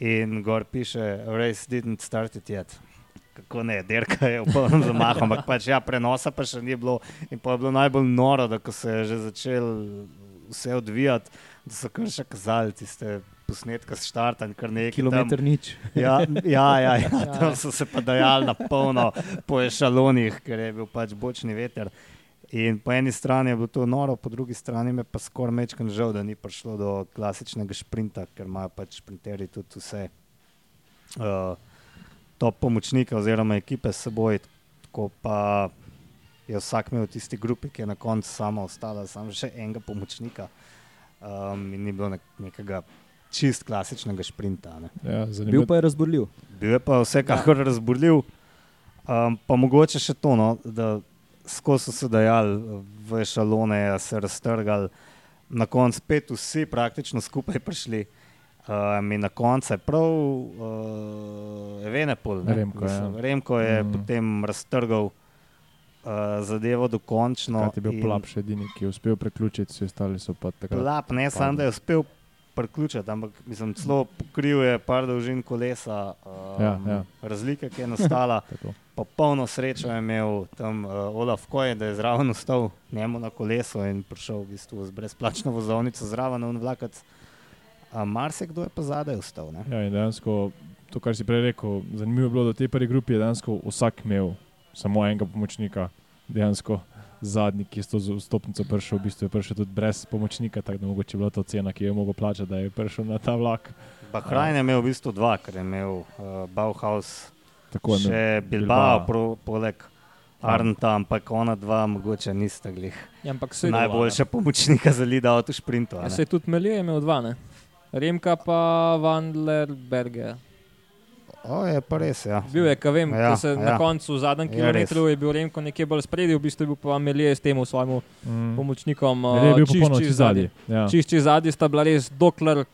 in gor piše, race didn't start it yet. Kako ne, derka je v polnem zamahu, ampak pač ja, prenosa pa še ni bilo. In pa je bilo najbolj noro, da ko se je že začel vse odvijati, da so kar še kazali tiste posnetke s štarta in kar nekaj. Kilometr nič. Ja, ja, ja, ja, Ja. tam so se pa dajali na polno po ešalonih, ker je bil pač bočni veter. In po eni strani je bilo to noro, po drugi strani me pa skoraj mečkam žal, da ni prišlo do klasičnega šprinta, ker imajo pač šprinterji tudi vse uh, top pomočnika oziroma ekipe s seboj, tako pa je vsak imel tisti grupi, ki je na koncu sama ostala, samo še enega pomočnika. Um, in ni bilo nek nekega čist klasičnega šprinta. Ne. Ja, Bil zanimivo. pa je razborljiv. Bil je pa vsekakor ja. razburljiv, um, pa mogoče še to, no, da skozi so se dajali v šalone, se raztrgali, na koncu spet vsi praktično skupaj prišli. Um, in na koncu je prav uh, Venepol, ne, Remko, ja. mislim, Remko je Mm. mm. potem raztrgal uh, zadevo dokončno. Kaj je bil in- Plap še edini, ki je uspel preključiti, vsi ostali so pa takrat. Plap, ne samo da je uspel priključiti, ampak mislim, celo pokril je par dolžin kolesa. Um, Ja, ja. Razlika, ki je nastala, [laughs] Tako. popolno srečo je imel tam uh, Olaf Koj, da je zraven ustal njemu na kolesu in prišel v bistvu z brezplačno vozovnico zraven na vlakac. Marsikdo je pa zadaj ustal. Ne? Ja, in dejansko to, kar si prej rekel, zanimivo je bilo, da v tej prvi grupi je dejansko vsak imel samo enega pomočnika. Dejansko zadnji, ki je s to stopnico prišel, v bistvu je prišel tudi brez pomočnika, tako da mogoče je bila to cena, ki jo je mogel plačati, da je prišel na ta vlak. Bahrajn je imel v bistvu dva, ker je imel uh, Bauhaus, Tako je še Bilbao, Bilbao. pro, poleg Arnta, ampak ona dva mogoče nista glih. Ja, Najboljša pomočnika za Lida v šprintu. a Ja, se je tudi Melije imel dva, ne? Remka pa Vandler Berger. O, je pa res, ja. Bil je, vem, Ja, ja, se ja. ja. na koncu, v zadnjem Je kilometru je bil Remko nekje bolj spredi, v bistvu je bil pa Melije s tem svojim Mm. pomočnikom. Ne, je bil popolnoma čišči čist zadnji. Ja. Čišči zadnji sta bila res, dokler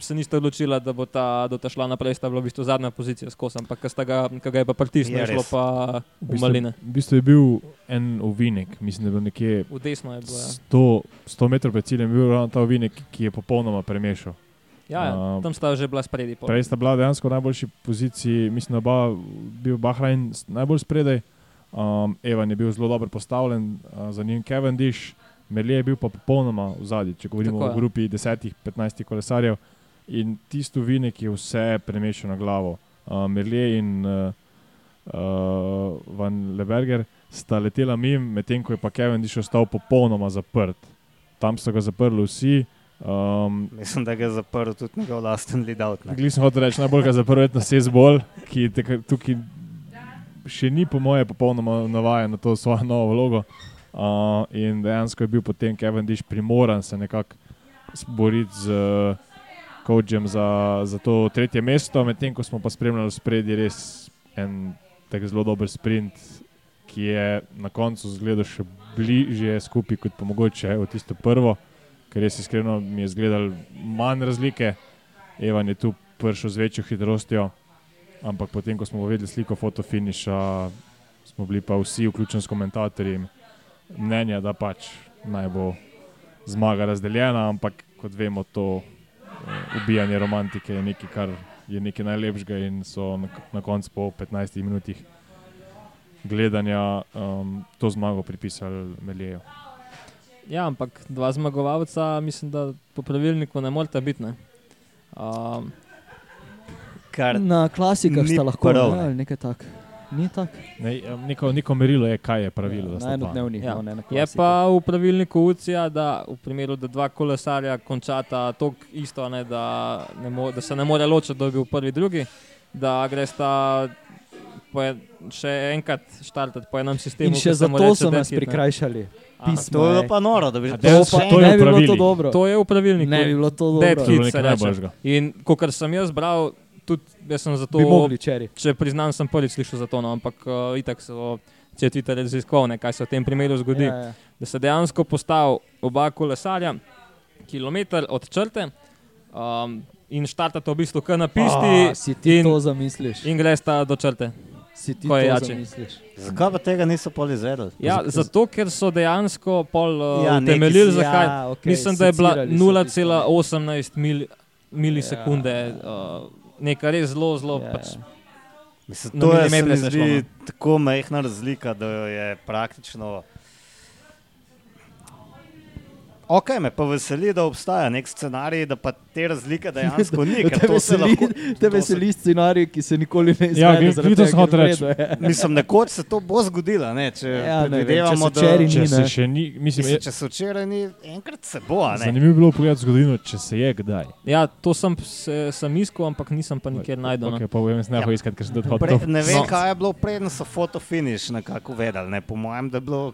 se nista odločila, da bo ta, da ta šla naprej, sta bila v bistvu zadnja pozicija skozi, ampak ko sta ga, ko ga je pa pritisnil, Je je šlo pa V v bistvu, maline. v bistvu je bil en ovinek, mislim, da je bil nekje V desno je bilo. Ja, 100, 100 metrov pred ciljem, bil ravno ta ovinek, ki je popolnoma premešal. ja, ja Um, tam sta že bila spredi. pol. Prej sta bila dejansko v najboljši poziciji, mislim, da oba bil Bahrajn s- najbolj spredaj. Um, Evan je bil zelo dobro postavljen, uh, za njim Cavendish, Melje je bil pa popolnoma v zadnji, če govorimo Tako o je. grupi 10-15 kolesarjev. In tisto vinek je vse premešal na glavo. Uh, Melje in uh, uh, Van Leberger sta letela mim, medtem ko je pa Cavendish ostal popolnoma zaprt. Tam so ga zaprli vsi. Um, Mislim, da ga je zaprl tudi njegov lasten Lidout. Glej, sem hotel reči, najbolj ga zaprl na Sezbol, ki teka, tukaj še ni, po moje, popolnoma navajen na to svojo novo vlogo. Uh, in dejansko je bil potem Cavendish primoran se nekako boriti z uh, Kočem za, za to tretje mesto, medtem ko smo pa spremljali spredi res en tak zelo dober sprint, ki je na koncu zgledal še bližje skupaj kot pa mogoče v tisto prvo, ker res iskreno mi je zgledal manj razlike. Evan je tu prišel z večjo hitrostjo, ampak potem, ko smo videli sliko fotofiniša, smo bili pa vsi, vključeni s komentatorji, mnenja, da pač naj bo zmaga razdeljena, ampak kot vemo, to ubijanje romantike je nekaj, kar je nekaj najlepšega in so na, na koncu po 15 minutah gledanja um, to zmago pripisali Melijeju. Ja, ampak dva zmagovalca, mislim, da po pravilniku ne morete biti. Ne? Um, Kar Na klasikah sta lahko prav, ne, ne. nekaj tak. Ni tako. Ne, em, neko, neko merilo je, kaj je pravilo. da na enodnevnih, Ja. no, ne na je klasikah. pa v pravilniku UCIA, da v primeru, da dva kolesarja končata tako isto, ne, da, ne mo, da se ne more ločiti, da bi bil prvi, drugi, da gresta po en, še enkrat štartati po enem sistemu. In še zato reče so nas ne. prikrajšali. Aha, pismo. to je bilo je- pa noro, da bi A to dejansko še to je ne v bi bilo to dobro. To je v pravilniku. Ne bi bilo to dobro. To je bilo hit se nekaj reče. najboljšega. In kot sem jaz bral, tudi jaz sem zato Bi mogli čeri. če priznam, sem prvič slišal za to, no, ampak uh, itak so če Twitter raziskoval, ne, kaj se v tem primeru zgodi. Ja, ja. Da se dejansko postavi oba kolesarja, kilometr od črte um, in štartata v bistvu kar na pisti A, si ti in, to zamisliš. in gresta do črte. Si ti ko je to zamisliš. Zakaj pa tega niso pol izvedeli? Ja, zato, ker so dejansko pol uh, Ja, temeljili, zakaj. Ja, okay, Mislim, da je bila secirali so tisto. 0,18 mil, milisekunde, Ja. ja. uh, nekaj res zelo, zelo. Ja, Pač. Mislim, to je, zdi šlo, no. tako majhna razlika, da jo je praktično Ok, me pa veseli, da obstaja nek scenarij, da pa te razlike [laughs] dejansko ni. ker Te to se veseli, lahko- te to se- veseli scenarij, ki se nikoli ne izvede. Ja, zaradi glih to sem hotel reči. je. Mislim, nekoč se to bo zgodilo. Ne? Če Ja, ne predvidevamo, če so da včeraj Če ni, se ne. še ni, mislim, Mislim, je, če se včeraj ni, enkrat se bo. a ne. zanimivo bi bilo pogledati zgodovino, če se je kdaj. Ja, to sem, se, sem iskal, ampak nisem pa nikjer najdel. no. Okay, pa vem, ne bo iskati, ker sem tudi Pre, ne vem, No. kaj je bilo preden so fotofiniš nekako vedeli. Ne? Po mojem, da je bilo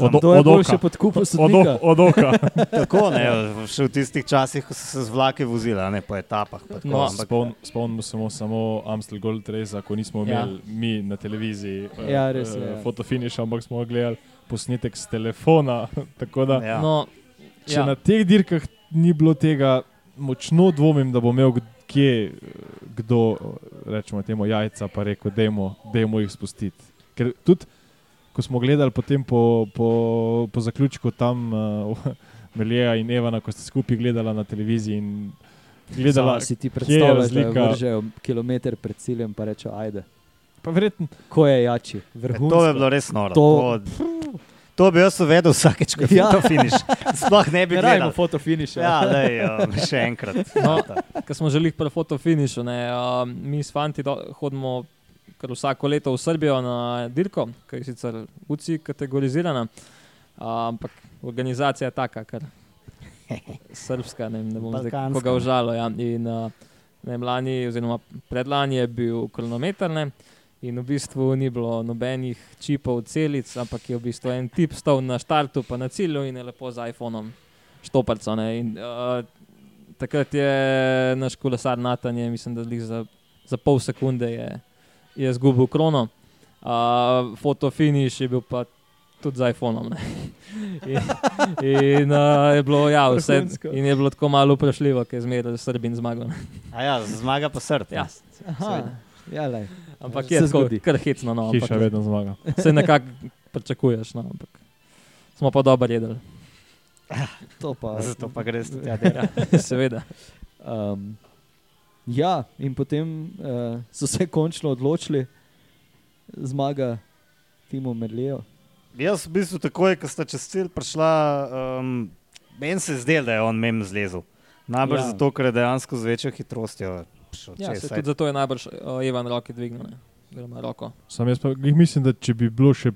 Od- To je od boljše oka. pod kupom Od, sodnika. od oka. [laughs] tako, ne, še v tistih časih, ko so se z vlaki vozili, a ne po etapah. pa tako, No, ampak- Spomn, spomnimo se samo Amstel Gold Race, ko nismo Ja. imeli mi na televiziji eh, Ja, res eh, ja. fotofiniš, ampak smo gledali posnetek z telefona. [laughs] Tako da, Ja. No, če ja. na teh dirkah ni bilo tega, močno dvomim, da bo imel kje eh, kdo, eh, rečemo temu jajca, pa rekel, dajmo jih spustiti. Ker tudi, ko smo gledali potem po, po, po zaključku tam uh, [laughs] Melija in Evana, ko ste skupaj gledala na televiziji in gledala, Sama si ti je predstavljaš, da razlika. vržejo kilometr pred ciljem, pa reče, ajde. pa verjetno Ko je jači, E, vrhunsko. To je bilo res noro. To- To, to bi jaz uvedel vsakeč, ko je [laughs] Ja. fotofiniš. Sploh ne bi Ne rabimo gledal. fotofiniš. Ja, lej, um, še enkrat. No, Ker smo želeli pri fotofinišu, ne, uh, mi s fanti do, hodimo kar vsako leto v Srbijo na dirko, ki je sicer UCI kategorizirana, ampak organizacija je taka, kar [laughs] srpska, ne, ne bom zdaj koga ne. užalil. Ja. In, ne, vem, lani, oziroma predlani je bil kronometer ne, in v bistvu ni bilo nobenih čipov, celic, ampak je v bistvu en tip stal na štartu, pa na cilju in je lepo z iPhonom štoparco. ne, In, uh, takrat je naš kolesar Natanje, mislim, da za, za pol sekunde je, je zgubil krono. Uh, fotofiniš je bil pa tudi z iPhonom. ne. In, in uh, je bilo, ja, vse, in je bilo tako malo vprašljivo, ker je zmeraj Srbin zmagal. ja, zmaga pa srd. Ja, ja, lej. ampak Se je tako, kar hecno. No, hiša ampak, vedno zmaga. se nekako pričakuješ. No, ampak smo pa dobro jedli. To pa. Zato pa greš tja. Ja, seveda. Um, ja, in potem uh, so se končno odločili, zmaga Timo Merlijo. Jaz v bistvu takoj, ko sta čez cilj prišla, um, meni se je zdelo, da je on mem zlezel. Najbrž Ja. zato, ker je dejansko z večjo hitrostjo prišel Ja, čez. tudi zato je najbrž uh, Ivan roke dvignil. ne, oziroma roko. Sam jaz pa mislim, da če bi bilo še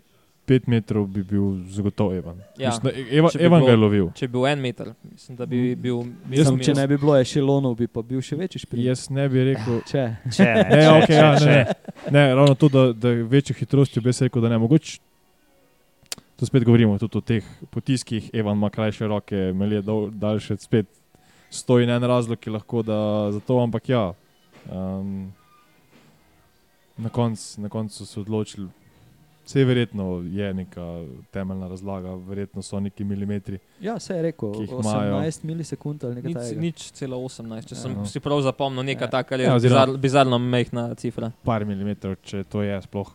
5 metrov, bi bil zagotovo Evan. Ja. Mislim, Eva, Če bi Evan bilo- ga je lovil. Če bi bil en meter, mislim, da bi bil. Jaz Sam, sem- če ne bi bilo ešelonov, bi pa bil še večji šprint. Jaz ne bi rekel. Če. Če ne, [laughs] Ne, če, okay, če, ja, če. ne, ne. ne, ravno to, da, da večjo hitrostjo, bi jaz rekel, da ne mogoče. To spet govorimo tudi o teh potiskih, Evan ima krajše roke, Melje dol, daljše, spet stoji en razlog, ki lahko da za to, ampak ja. Um, na koncu na konc so se odločili, vse je verjetno je neka temeljna razlaga, verjetno so neki milimetri. Ja, se je rekel, Ki jih 18 imajo. milisekund ali nekaj takega. nič celo 18, če sem Ja. si prav zapomnil, neka Ja. taka Ja, bizar, bizarno mehna cifra. par milimetrov, če to je sploh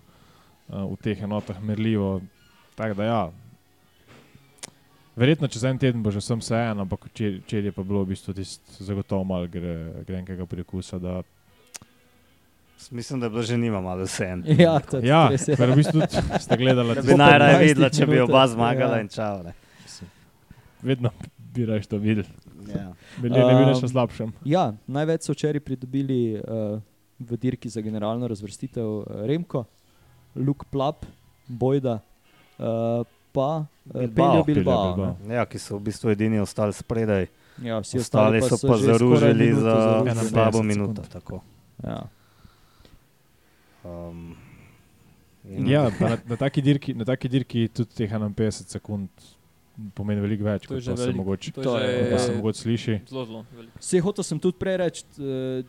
uh, v teh enotah merljivo. Tako da ja. Verjetno čez en teden bo že vsem se en, ampak včeraj je pa bilo v bistvu tisto zagotovo malo gre, grenkega prekusa. Da, Mislim, da je bilo že nima malo vse en. [laughs] Ja, to je ja, res. je. ker v bistvu ste gledali, Da bi najraje 15 videla, če bi oba zmagala ja. in čau. Ne. vedno bi raje to videli. Ja. Bili ne bi več Um, slabšem. Ja, največ so včeraj pridobili uh, v dirki za generalno razvrstitev uh, Remko, Luke Plap, Bojda, uh, pa uh, Bilbao. Bilbao. Bilbao. ja, ki so v bistvu edini ostali spredaj. Ja, vsi Ostali so pa zaružili za minuto zaružili. slabo 51 minuto. Ja. Um, Ja, na, na, taki dirki, na taki dirki tudi teh 51 sekund pomeni veliko več, To kot pa se veliko. mogoče, To je je- se mogoče sliši. zelo, zelo veliko. Vse hotel sem tudi prej reči, uh,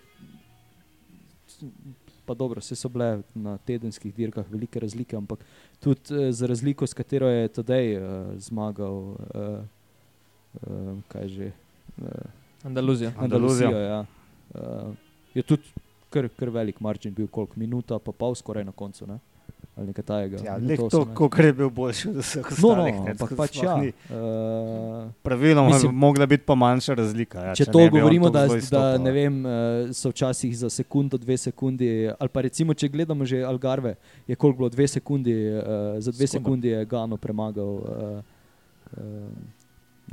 pa dobro, vse so bile na tedenskih dirkah velike razlike, ampak tudi uh, za razliko, s katero je Tadej uh, zmagal, uh, uh, kaj že. Uh, Andaluzija. Andaluzija. Andaluzijo, ja. uh, je tudi kar, kar velik margin bil, koliko minuta, pa pol skoraj na koncu. Ne? Ali nekaj tajega. Ja, leh to, 18. kako je bil boljši od vseh No, no, ostalih. ne, ampak pač ja. ni. Uh, Praviloma bi mogla biti pa manjša razlika. Ja, Če ne to govorimo, da, da ne vem, eh, so včasih za sekundo, dve sekundi, ali pa recimo, če gledamo že Algarve, je koliko bilo dve sekundi, uh, za dve Sekunda. sekundi je Gano premagal. Uh, uh,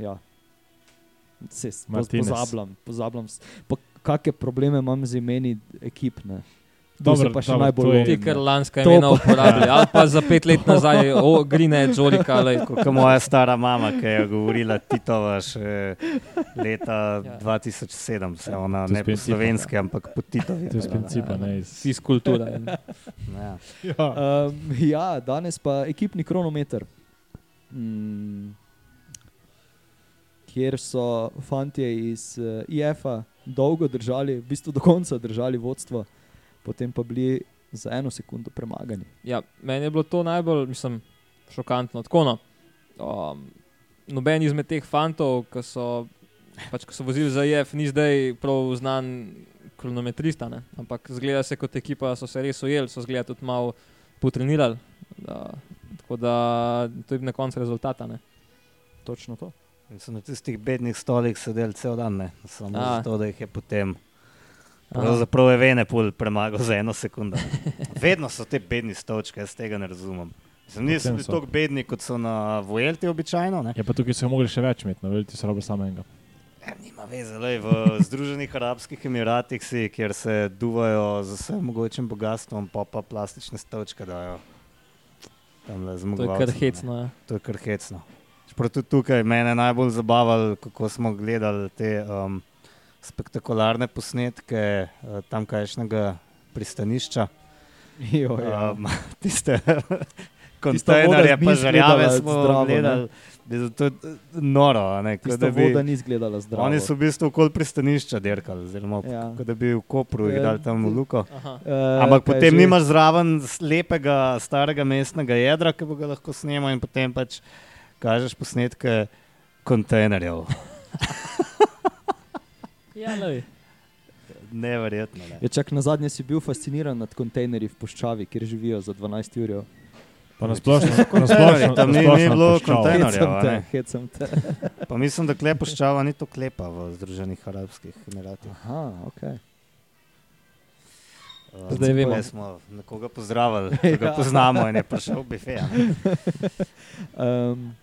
ja. Se, pozabljam, pozabljam. Pa kakšne probleme imam z imeni ekip. Ne? Dobro, pa še dobro, najbolj je- Ti, ker lanska imena uporabljali, [laughs] ali pa za pet let nazaj, o, Grine, Jolika, ali Kot moja stara mama, ki je govorila Titova še leta Ja. 2007, se ona To je ne po slovenski, ampak po Titovi. To je iz principa, ne iz. fiskultura. Ja. Ja. Um, ja, danes pa ekipni kronometer, mm, kjer so fanti iz uh, IF-a dolgo držali, v bistvu do konca držali vodstvo, potem pa bili za eno sekundo premagani. Ja, meni je bilo to najbolj mislim, šokantno. Tako, no. um, noben izmed teh fantov, ki so, pač, ko so vozili za IF, ni zdaj prav znan kronometrista, ne? ampak zgleda se kot ekipa, so se res ujeli, so zgleda tudi malo potrenirali. Da, tako da to je na koncu rezultata. Ne? Točno to. In so na tistih bednih stolih sedeli cel dan, ne? samo A. zato, da jih je potem. Pravzaprav je Venepul premagal za eno sekundo. Vedno so te bedni stolčki, jaz tega ne razumem. Potem bili so. tako bedni, kot so na Vuelti običajno. Ne? Ja, pa tukaj so mogli še več imeti, no, veliti so robo samega. Ja, nima veze, lej, v Združenih arabskih emiratih si, kjer se duvajo z vsem mogočim bogatstvom, pa pa plastične stolčke dajo. Tamle To je kar hecno. Ja. To je kar hecno. Čeprav tudi tukaj mene najbolj zabavalo, kako smo gledali te um, spektakularne posnetke uh, tamkajšnjega pristanišča. Jo, ja. Um, [laughs] tiste kontejnerje, pa izgledala smo zdravo, ne. gledali. Da, to je noro. a Ne, da bi, voda ni izgledala zdravo. oni so v bistvu okoli pristanišča dirkali, oziroma Ja. ja. kot da bi v Kopru Ja, igrali tam v Luko. Aha. Eh, Ampak potem že? nimaš zraven lepega starega mestnega jedra, ki bo ga lahko snemal in potem pač kažeš posnetke kontejnerjev. [laughs] Ja, lej. Neverjetno. Ne. Je čak na zadnje si bil fasciniran nad kontejnerji v Puščavi, kjer živijo za 12 ur. Pa na splošno, na splošno, Tam ni- ni bilo kontejnerjev. Te, ne? hecam te. Pa mislim, da klepoščava ni to klepa v Združenih arabskih emiratih. Aha, ok. Uh, Zdaj vemo. tukaj smo nekoga pozdravili, [laughs] Ja. poznamo in je prišel v bife. a ne. [laughs] Um,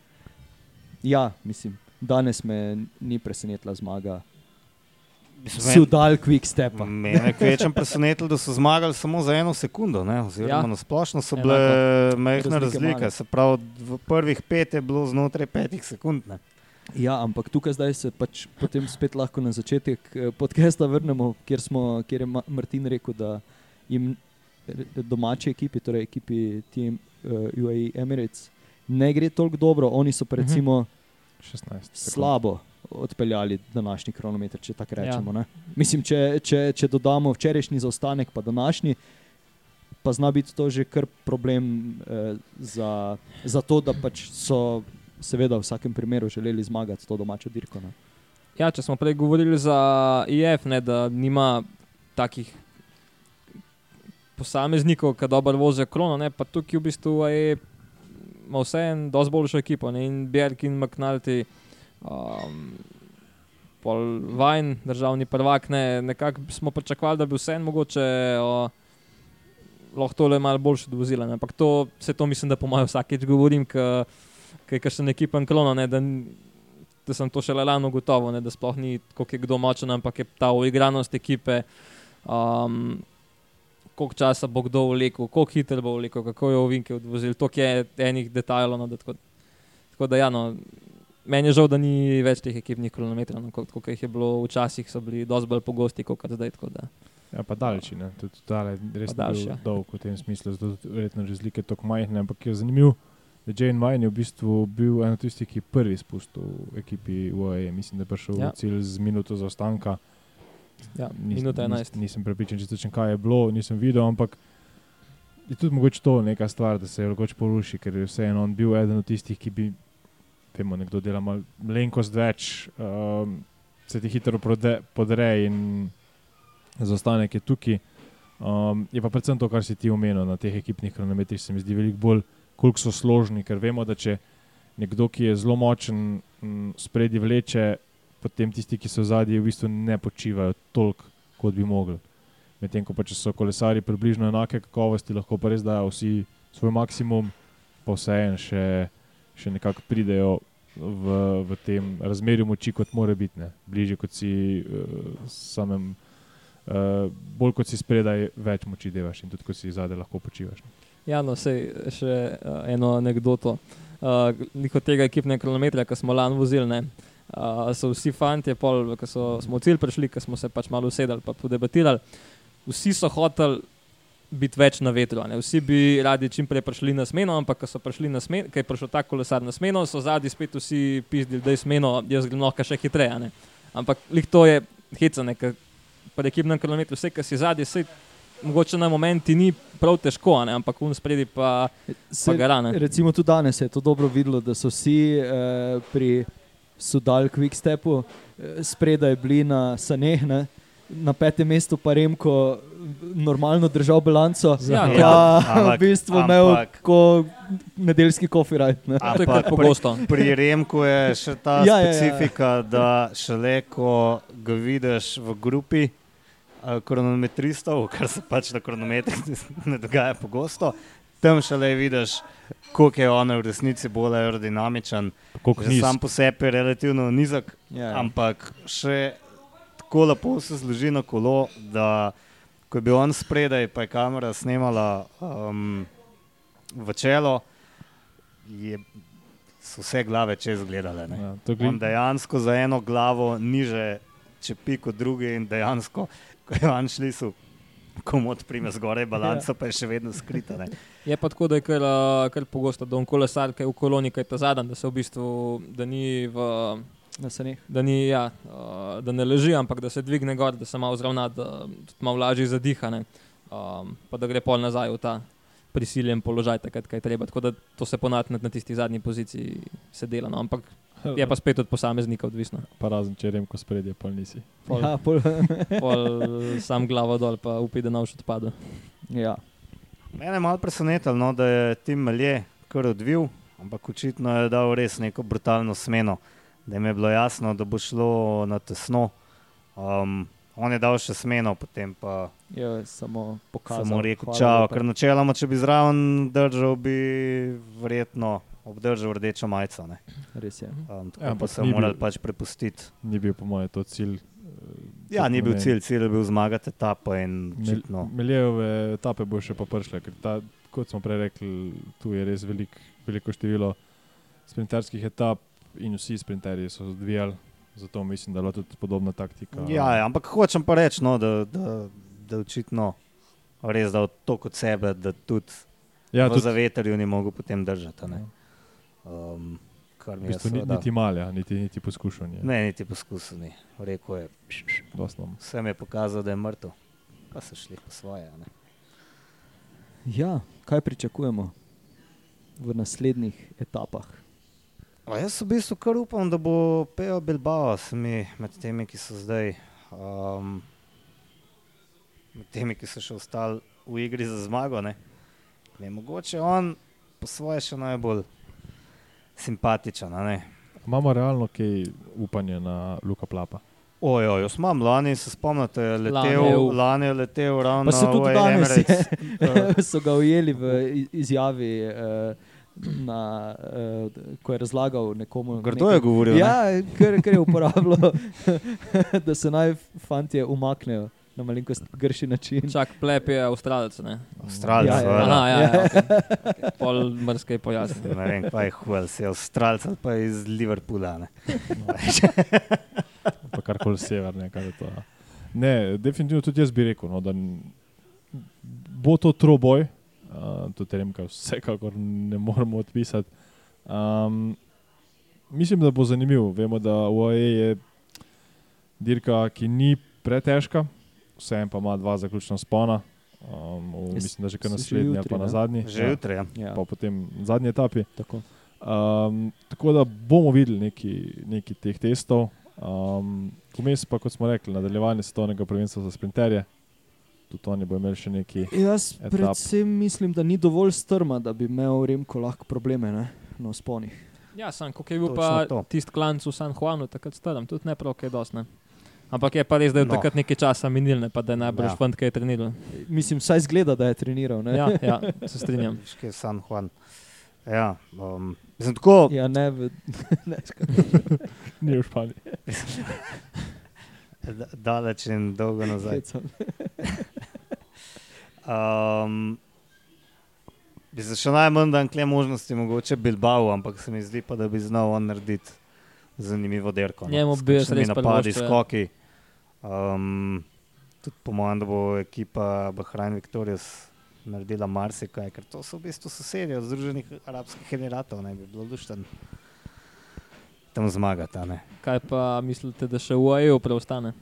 ja, mislim, danes me ni presenetila zmaga. Sudal quick stepa. Mene je kvečem presenetilo, da so zmagali samo za eno sekundo. Ne? Oziroma, Ja. na splošno so Enako. bile majhne Razlike. Se pravi, v prvih pet je bilo znotraj petih sekund. Ne? Ja, ampak tukaj zdaj se pač potem spet lahko na začetek eh, podcasta vrnemo, kjer, smo, kjer je Ma- Martin rekel, da jim re- domači ekipi, torej ekipi Team uh, UAE Emirates, ne gre toliko dobro. Oni so Mhm. recimo 16. sekund. slabo odpeljali današnji kronometer, če tako Ja. rečemo. Ja. Mislim, če, če, če dodamo včerajšnji zaostanek, pa današnji, pa zna biti to že kar problem eh, za, za to, da pač so seveda v vsakem primeru želeli zmagati to domačo dirko. Ne. Ja, če smo prej govorili za IF, ne, da nima takih posameznikov, ki dobro vozijo krono, ne, pa tukaj v bistvu je, ima vseeno dosti boljšo ekipo. Ne, in Berg in McNulty, um, pol Vajn, državni prvak, ne, nekako smo pričakovali, da bi vseeno mogoče. O, Lahko tole malo boljše ne. Ampak to, vse to mislim, da po mojem vsakeč govorim, ker sem ekipen klono, ne, da da sem to šele lani ugotovil, ne, da sploh ni koliko je kdo močen, ampak je ta uigranost ekipe, um, koliko časa bo kdo vlekel, koliko hitro bo vlekel, kako je ovinke odvozil, toliko je enih detajlov. No, da tako, tako da, ja, no, meni je žal, da ni več teh ekipnih kronometrov, no, kot kot jih je bilo včasih, so bili dosti bolj pogosti kot zdaj. Ja, pa daljši, ne. Tudi tale res daljši, ja. dolg v tem smislu, zato verjetno razlike tako majhne, ampak je zanimivo, Jane Vine je v bistvu bil eno tistih, ki je prvi spustil v ekipi UAE. Mislim, da je prišel Ja. cilj z minuto zaostanka. Ja, Nis- minuta nis- 11. Nisem prepričan, če točno kaj je bilo, nisem videl, ampak je tudi mogoče to neka stvar, da se je mogoče poruši, ker je vseeno on bil eden od tistih, ki bi, vemo, nekdo dela malo malenkost več, um, se ti hitro prode- podre in zaostanek je tukaj. Um, je pa predvsem to, kar si ti omenil na teh ekipnih kronometrih, se mi zdi veliko bolj, koliko so složni, ker vemo, da če nekdo, ki je zelo močen, m, spredi vleče, potem tisti, ki so zadnji, v bistvu ne počivajo toliko, kot bi mogli. Medtem ko pa če so kolesari približno enake kakovosti, lahko pa res dajo vsi svoj maksimum, pa vseeno še, še nekako pridejo v, v tem razmerju moči, kot mora biti, ne. bližje kot si uh, samem. Uh, bolj kot si spredaj, več moči devaš in tudi ko si zadaj lahko počivaš. Ne. Ja, no, sej, še uh, eno anegdoto. Uh, Niko tega ekipnega kilometra, ki smo lani vozili, ne, uh, so vsi fanti, ki smo v cilj prišli, ki smo se pač malo usedali in podebatirali. Vsi so hoteli biti več na vetru. Ne. Vsi bi radi čim prej prišli na smeno, ampak ko so prišli na smeno, ker je prišel ta kolesar na smeno, so zadnji spet vsi pizdili, da je smeno, jaz grem lahko še hitreje. Ne. Ampak lih to je hecane, ker pri ekipnem kilometru vse, kar si zadnji, vse. Mogoče na momenti ni prav težko, ne? ampak v spredi pa, pa garane. Recimo tudi danes je to dobro videlo, da so vsi eh, pri Sudal Quickstepu eh, spredaj bili na Saneh, ne? na petem mestu pa Remko normalno držal bilanco. Ja, ja, ja. v bistvu Ampak- imel ko nedeljski kofirajt. Je Ampak kar pogosto. Pri Remku je še ta Ja, ja, ja. specifika, da šele ko ga vidiš v grupi eh, kronometristov, kar se pač na kronometrih [laughs] ne dogaja pogosto, tam šele vidiš, koliko je on v resnici bolj aerodinamičen. Sam po sebi je relativno nizek, Ja, ja. ampak še tako lepo se zloži na kolo, da ko je bil on spredaj, pa je kamera snemala um, v čelo, je, so vse glave čez gledale. ne. Ja, to On dejansko za eno glavo niže čepi kot drugi in dejansko, ko je on šli so. Komod prime zgoraj, balanca pa je še vedno skrita. Ne. Je pa tako, da je kar, uh, kar pogosto, da on kolesar, ki je v koloni, ki je ta zadnji, da se v bistvu, da ni v. Na Saneh. Da, ni, ja, uh, da ne leži, ampak da se dvigne gor, da se malo zravna, da tudi malo lažje zadihane, um, pa da gre pol nazaj v ta prisiljen položaj, takrat, kaj je treba. Tako da to se ponavadi na tisti zadnji poziciji se dela, no, ampak je pa spet od posameznika odvisno. pa razen če remko spredje, pol nisi. Pol, Ja, pol, [laughs] pol sam glavo dol, pa upi, da nauč odpada. ja. Mene je malo presenetilo, no, da je Tim Melje kar odvil, ampak očitno je dal res neko brutalno smeno, da jim je bilo jasno, da bo šlo na tesno. Um, on je dal še smeno, potem pa je samo pokazal. samo rekel čau, ker načeloma, če bi zraven držal, bi verjetno obdržal rdečo majico. ne. Res je. Um, tako Ja, ja, pa ni bil- morali pač prepustiti. Ni bil, po mojem, to cilj. eh, Ja, ni bil cilj, cilj je bil zmagati etapo in očitno. Meljeve etape bo še pa prišle, ker ta, kot smo prej rekli, tu je res velik, veliko število sprinterskih etap in vsi sprinterji so odvijali, zato mislim, da je bila tudi podobna taktika. Ja, ja, ampak hočem pa reči, no, da, da, da očitno res dal to kot sebe, da tudi ja v tudi, zavetrju ni mogel potem držati. a ne. Um, kar v mi je bistvu, ni, niti malja, niti, niti poskušanje. Ne, niti poskusil ni. Rekel je, Doslovno. vsem je pokazal, da je mrtev, pa so šli po svoje. a Ne. Ja, kaj pričakujemo v naslednjih etapah? A jaz v bistvu kar upam, da bo Pejo Bilbao s mi med temi, ki so zdaj, um, med temi, ki so še ostali v igri za zmago. Ne. Ne, mogoče on po svoje še najbolj simpatičen. a ne. Imamo realno kaj upanje na Luka Plapa. Ojoj, jaz imam lani, se spomnite, je Lani letel, je lani je letel ravno Pa se tudi danes Emirates. je, [laughs] so ga ujeli v izjavi, eh, na, eh, ko je razlagal nekomu. Grdo je govoril. ne? Ja, ker, ker je uporabljal, [laughs] da se naj fantje umaknejo na malenkost grši način. Čak plep je avstralec, ne? Avstralci, Ja, ja, ja. Aha, ja, ja, okay. okay. Pol mrske pojasni. Ne vem, kaj je huel, si Avstralci ali pa iz Liverpoola. Ne. [laughs] pa karkoli severne. Kar je to, ja. ne, definitivno tudi jaz bi rekel, no, da bo to troboj, uh, tudi Remka vsekakor ne moremo odpisati. Um, mislim, da bo zanimiv. Vemo, da UAE je dirka, ki ni pretežka, vseeno pa ima dva zaključna spona. Um, v, Jaz- mislim, da že kar naslednji, ali jutri, pa na ne? zadnji. Že ja, jutri. Ja. Ja, pa potem na zadnji etapi. tako. Um, tako da bomo videli nekaj, nekaj teh testov. Um, Vmes pa, kot smo rekli, nadaljevanje svetovnega prvenstva za sprinterje. Tudi oni bodo imeli še neki. Jaz Etap. predvsem mislim, da ni dovolj strma, da bi imel Remko lahko probleme ne, na sponih. Ja, sam, kako je bil Točno pa to. tisti klanc v San Juanu, takrat strm, tudi ne prav, kaj dosne. Ampak je pa res, da je No. takrat nekaj časa minil, ne pa da je najbrž Ja. fant, ki je treniral. Mislim, vsaj zgleda, da je treniral. Ne? Ja, ja, se strinjam. Je San Juan. Ja, um, mislim, tako, Ja, ne, v, [laughs] ne, Ni v Španiji. [laughs] da- daleč in dolgo [laughs] nazaj. Um, bi se še najmanj dan kle možnosti, mogoče Bilbao, ampak se mi zdi pa, da bi znal on narediti zanimivo derko. no, Njemu bi kakšnimi res napadi, ja. skoki. Um, tudi po mojem, da bo ekipa Bahrain Victorious naredila marsikaj, ker to so v bistvu sosedje od Združenih arabskih emiratov, ne bi bilo lušten tam zmagati. a ne. Kaj pa mislite, da še v EU preostane?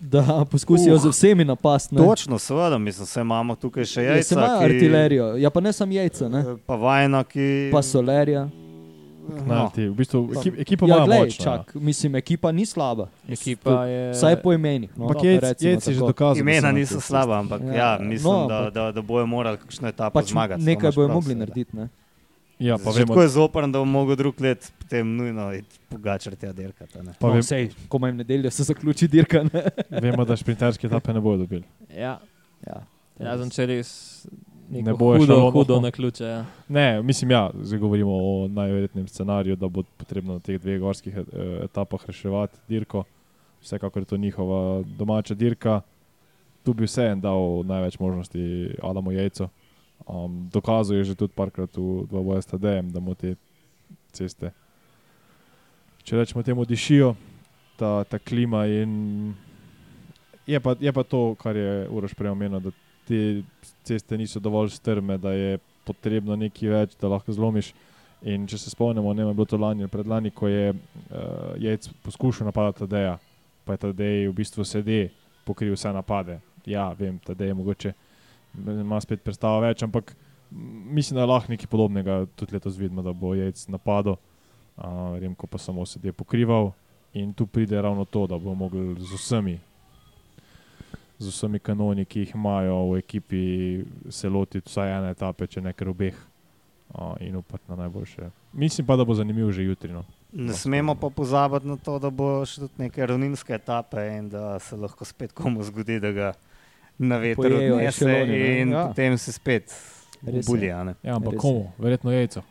Da poskusijo Uh, z vsemi napasti. Točno, seveda, mislim, se imamo tukaj še Ja, jajca. imajo ki- artilerijo, ja pa ne samo jajca, ne? Eh, Pa vajna, ki. pa solerja. No, Ti, v bistvu, ekip, ekipa Ja, ima glej, močno. ja. čak, mislim, ekipa ni slaba. Ekipa je. Vsaj po imenih. No, Ampak jec, recimo jec je že dokazal. imena so na niso slaba, ampak Ja, ja, mislim, no, da, da, da bojo morali kakšno etapo Pač zmagati. nekaj bojo mogli narediti. Ne? Ja, pa vemo, tako je zoprn, da bo mogel drug let potem nujno pogačati dirkati. ne. pa no, vem, sej, ko imam nedeljo, se zaključi dirka. Ne? [laughs] vemo, da šprinterske etape ne bodo dobili. Ja, Ja. razen če res Ne bo hudo, šalo, hudo na ključe. Ja. Ne, mislim, ja, zdaj govorimo o najverjetnejšem scenariju, da bo potrebno na teh dveh gorskih eh, etapah reševati dirko. Vsekakor je to njihova domača dirka. Tu bi vseeno dal največ možnosti Adamu Jejcu. Um, dokazuje že tudi parkrat v dvoboju s TD-jem, da mu te ceste, če rečemo temu, dišijo, ta, ta klima. Je pa, je pa to, kar je Uroš prej omenil, da te ceste niso dovolj strme, da je potrebno nekaj več, da lahko zlomiš. In če se spomnimo, ne vem, je bilo to lani ali predlani, ko je uh, Jejc poskušal napadati Tadeja, pa je Tadej v bistvu sedi, pokril vse napade. Ja, vem, Tadej je mogoče ima spet predstavo več, ampak mislim, da je lahko nekaj podobnega tudi letos vidimo, da bo Jejc napadal, uh, Remko pa samo sedi pokrival. In tu pride ravno to, da bo mogel z vsemi z vsemi kanoni, ki jih imajo v ekipi, se lotiti vsaj ene etape, če ne kar obeh, uh, in upati na najboljše. Mislim pa, da bo zanimivo že jutri. No. Ne smemo pa pozabiti na to, da bo še tudi neke ravninske etape in da se lahko spet komu zgodi, da ga na veter Pojejo odnese ešeloni, ne? in Ja. potem se spet Res je. bulja. ne. Ja, ampak Res komu? Verjetno jajco.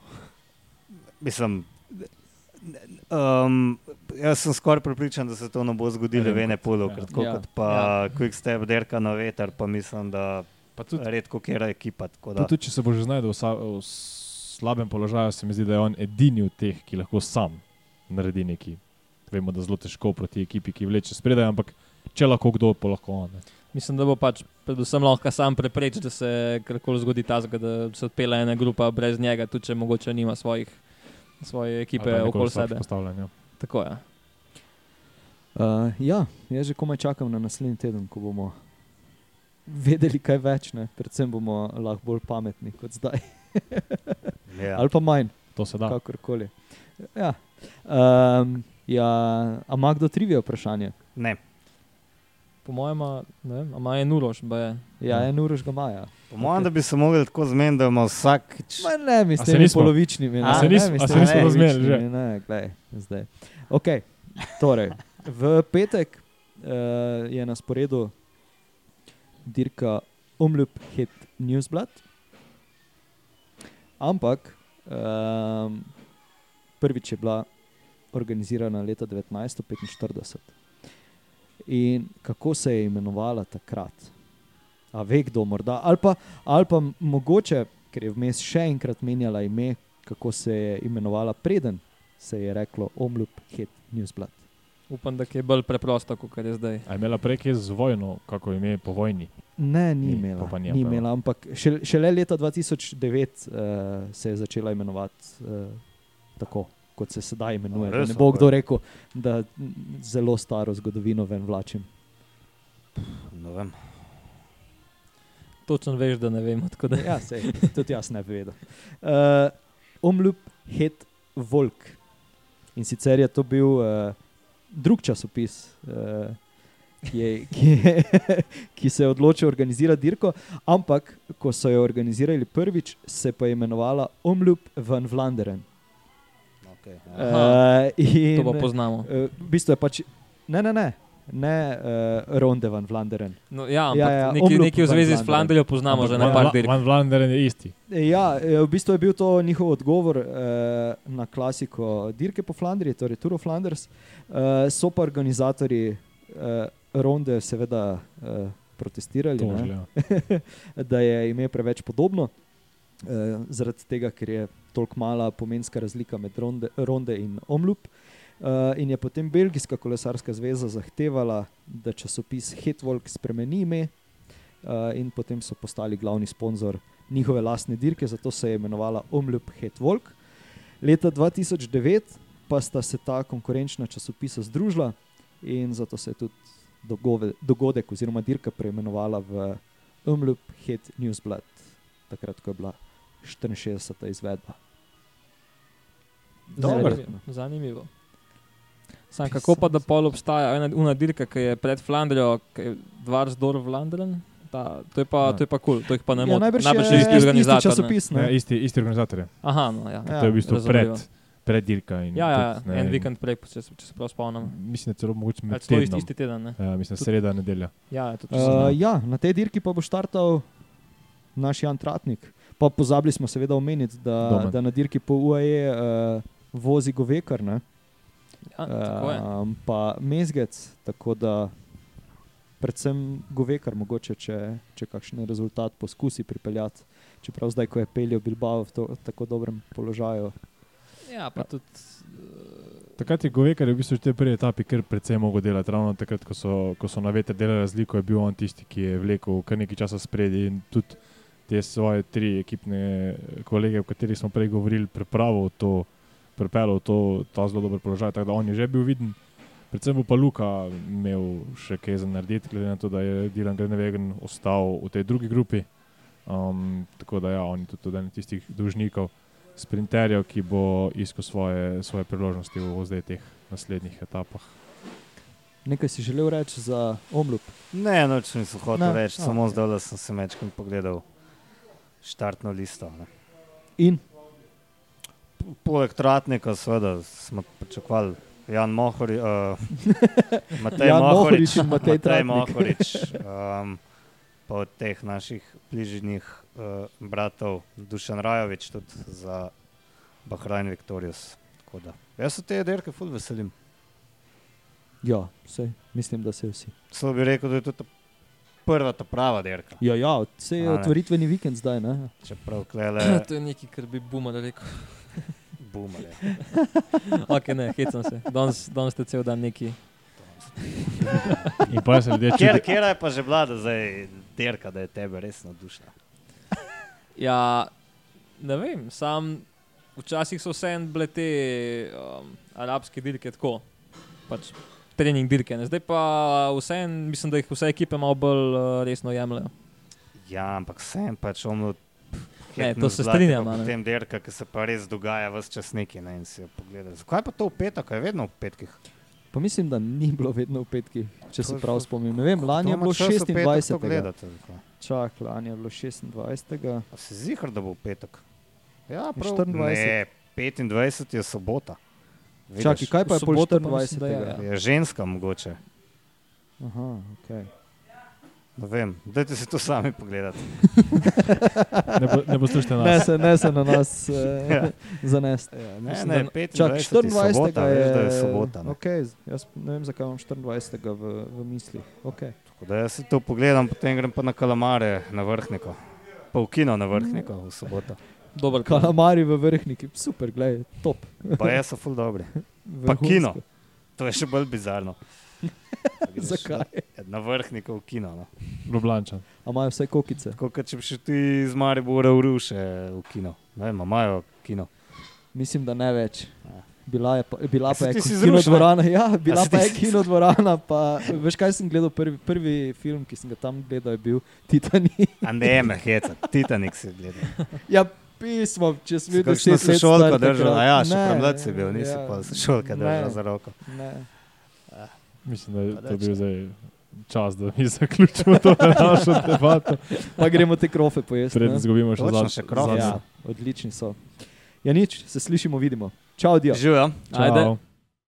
Mislim, um, jaz sem skoraj pripričan, da se to ne bo zgodilo Ne v vem, ene polo, ja. tako Ja. kot pa Ja. Quick Step derka na veter, pa mislim, da Pa tudi, redko kera ekipa. tako pa Da, tudi, če se bo že znašel v, v slabem položaju, se mi zdi, da je on edini od teh, ki lahko sam naredi nekaj. Vemo, da je zelo težko proti ekipi, ki vleče spredaj, ampak če lahko kdo, pa lahko on. Ne. Mislim, da bo pač predvsem lahko sam preprečil, da se karkoli zgodi tazga, da se odpela ena grupa brez njega, tudi če mogoče nima svojih, svoje ekipe okoli sebe. ja. Tako je. Uh, ja, jaz že komaj čakam na naslednji teden, ko bomo vedeli kaj več, ne? predvsem bomo lahko bolj pametni kot zdaj. [laughs] ja. Ali pa manj, To se da. kakorkoli. Ja. Um, ja, a ima kdo trivije vprašanje? Ne, Po mojem, ima- ne vem, ima en urož. Ja, Ja. en urož ga maja. po mojem, da bi se mogli tako zmeniti, da ima vsak. Ma ne, mislim, da nismo? polovični. Ne, A se nismo- a se nismo razumeli že? Ne, glej, zdaj. Okay. Torej, v petek uh, je na sporedu dirka Omljub Hit Newsblad. Ampak um, prvič je bila organizirana leta 1945. In kako se je imenovala takrat? A ve kdo morda? Ali pa, ali pa mogoče, ker je vmes še enkrat menjala ime, kako se je imenovala preden se je reklo Omljub Hit Newsblad. Upam, da je bolj preprosto, kot je zdaj. A je imela prej kaj z vojno, kako ime po vojni? Ne, ni Ni, imela. pa ni ni imela ampak šele, šele leta 2009 uh, se je začela imenovati uh, tako, kot se sedaj imenuje. Res? Ne bo kdo rekel, da zelo staro zgodovino ven vlačim. Ne vem. Točno veš, da ne vem, odkud je. Ja, sej, tudi jaz ne bi vedel. Uh, Omljub Het Volk. In sicer je to bil uh, drug časopis, uh, ki, je, ki, je, [laughs] ki se je odločil organizirati dirko, ampak ko so jo organizirali prvič, se pa je imenovala Omljub van Vlaanderen. Okay, ja. Aha, Uh, in, To pa poznamo. Uh, v bistvu je pač, ne, ne, ne. ne uh, Ronde van Vlaanderen. No, ja, ampak Ja, ja, nekaj, nekaj v zvezi s Flandrijo poznamo že na par dirk. Van Vlaanderen je isti. Ja, eh, v bistvu je bil to njihov odgovor uh, na klasiko dirke po Flandriji, torej Tour of Flanders. Uh, so pa organizatori uh, Ronde seveda uh, protestirali, ne, Tožili, ja. [laughs] da je ime preveč podobno, uh, zaradi tega, ker je toliko mala pomenska razlika med Ronde, ronde in Omloop. Uh, in je potem Belgijska kolesarska zveza zahtevala, da časopis Hetvolk spremeni ime, uh, in potem so postali glavni sponzor njihove lastne dirke, zato se je imenovala Omloop Hetvolk. Leta 2009 pa sta se ta konkurenčna časopisa združila in zato se je tudi dogove, dogodek oziroma dirka preimenovala v Omloop Het Newsblad, takrat, ko je bila 64. izvedba. Dobro. Neverjetno. Zanimivo. Sam, kako pa da pol obstaja ena una dirka, ki je pred Flandrijo, ki je Dvarsdor Vlaanderen? Ta, to je pa Ja. kul, ja. cool, to jih pa ne Ja, moti. najbrž Najbrž je je isti organizator. ne? časopis. Ja, Ne? isti, isti organizator je. Aha, no, ja. Ja, To je v bistvu razumljivo. pred, pred dirka. in Ja, ja, tudi, ja, ne, en vikend prej, če, se- če se prav spomnim. Mislim, da celo mogoče med to isti, tednom. isti teden. Ne? Ja, mislim, Tudi- sreda, nedelja. Ja, je tudi uh, ja, na tej dirki pa bo štartal naš Jan Tratnik. Pa pozabili smo seveda omeniti, da, Domen. da na dirki po UAE uh, vozi Govekar, ne? ja, je. Um, pa Mezgec, tako da predvsem Govekar, mogoče če, če kakšen rezultat poskusi pripeljati. Čeprav zdaj, ko je pelil Bilbao v to, tako dobrem položaju. Ja, pa tudi. Takrat je Govekar v bistvu že v tej prvi etapi kar precej mogel delati. Ravno takrat, ko so, ko so na veter delali razliko, je bil on tisti, ki je vlekel kar nekaj časa spredi in tudi te svoje tri ekipne kolege, o katerih smo prej govorili, pripravil to, pripeljal to, ta zelo dober položaj. Tako da on je že bil viden. Predvsem bo pa Luka imel še kaj za narediti, glede na to, da je Dylan Grenevegen ostal v tej drugi grupi. Um, tako da ja, on je tudi eden tistih dolžnikov sprinterjev, ki bo iskal svoje, svoje priložnosti v zdaj teh naslednjih etapah. Nekaj si želel reči za Omlup. Ne, noč nisem hotel Ne, reči, samo zdaj sem se mečkim pogledal štartno listo. Ne. In Poleg Tratnika, seveda, smo pričakovali Jan Mohori, uh, [laughs] Matej Jan Mohorič, Mohorič in Matej Tratnik. Mohorič um, [laughs] pa od teh naših bližnjih uh, bratov Dušan Rajovič tudi za Bahrajn Victorious. Da, Jaz se te derke ful veselim. ja, vse, mislim, da se vsi. Samo bi rekel, da je to prva ta prava derka. Ja, ja, vse je otvoritveni vikend zdaj. Ne? Čeprav klele [clears throat] to je nekaj, kar bi boomer rekel. [laughs] [laughs] boomer. ok, ne, hecam se. Danes danes ste cel dan neki. In pa se ljudje Kjer, čutijo. kjer je pa že bila da zdaj derka, da je tebe res navdušena? Ja, ne vem, sam včasih so vse bile te um, arabske dirke tako, pač trening dirke. Ne? Zdaj pa vse, mislim, da jih vse ekipe malo bolj uh, resno jemljajo. Ja, ampak sem pač omno. Ne, to se strinjam, a ne. Potem derka, ki se pa res dogaja vse čas neki ne, in si jo pogledaj. Zakaj pa to v petek, je vedno v petkih? Pa mislim, da ni bilo vedno v petkih, če se To- prav spomnim. Ne vem, lani je bilo čas v petek to 26. gledate? Čak, lani je bilo 26. A si zihar, da bo v petek? Ja, Je prav. 24. Ne, 25 je sobota. Čakaj, kaj pa je pol soboto pa mislim, da je, 24. ja. Je ženska mogoče. Aha, okay. Ne vem, dajte si to sami pogledati. [laughs] Ne bo, ne bo slušal ne, nas. se, ne se na nas uh, [laughs] Ja. zanesti. Ja, ne, ne, da- 25 Čak, je 24. sobota, je veš, da je sobota. ne. Okay, jaz ne vem, zakaj imam 24. v, v mislih. Okay. Tako da jaz si to pogledam, potem grem pa na kalamare na vrhniko. Pa v kino na vrhniko v soboto. Dober plan. Kalamari v vrhniki, super, gledaj, top. Pa jaz so ful dobri. [laughs] Pa Vrhunsko. kino. To je še bolj bizarno. [laughs] Greš Zakaj? Na, na vrhniku v kino. No. Ljubljana. A imajo vse kokice? Tako kot če bi šel ti iz Maribora v Ruše v kino. Ne vem, a imajo kino. Mislim, da ne več. Bila, je pa, bila A pa si je ti si iz kino Ruš, ne? dvorana. Ja, bila si pa ti je si- kino dvorana. Pa, [laughs] veš, kaj sem gledal? Prvi, prvi film, ki sem ga tam gledal, je bil Titanic. A ne, me heca, Titanik si gledal. ja, pismo, če Si videl, deset let sošolko star držal, ja, še premlad si bil, nisi ja, pa sošolka ne, držal za roko. Ne. Mislim, da je to bil zdaj čas, da mi [laughs] zaključimo to našo [laughs] debato. Pa gremo te krofe pojesti. Preden izgubimo še zadnjo. še krofe. Ja, odlični so. Ja, nič, se slišimo, vidimo. Čau, Dio. Živijo. Ajde.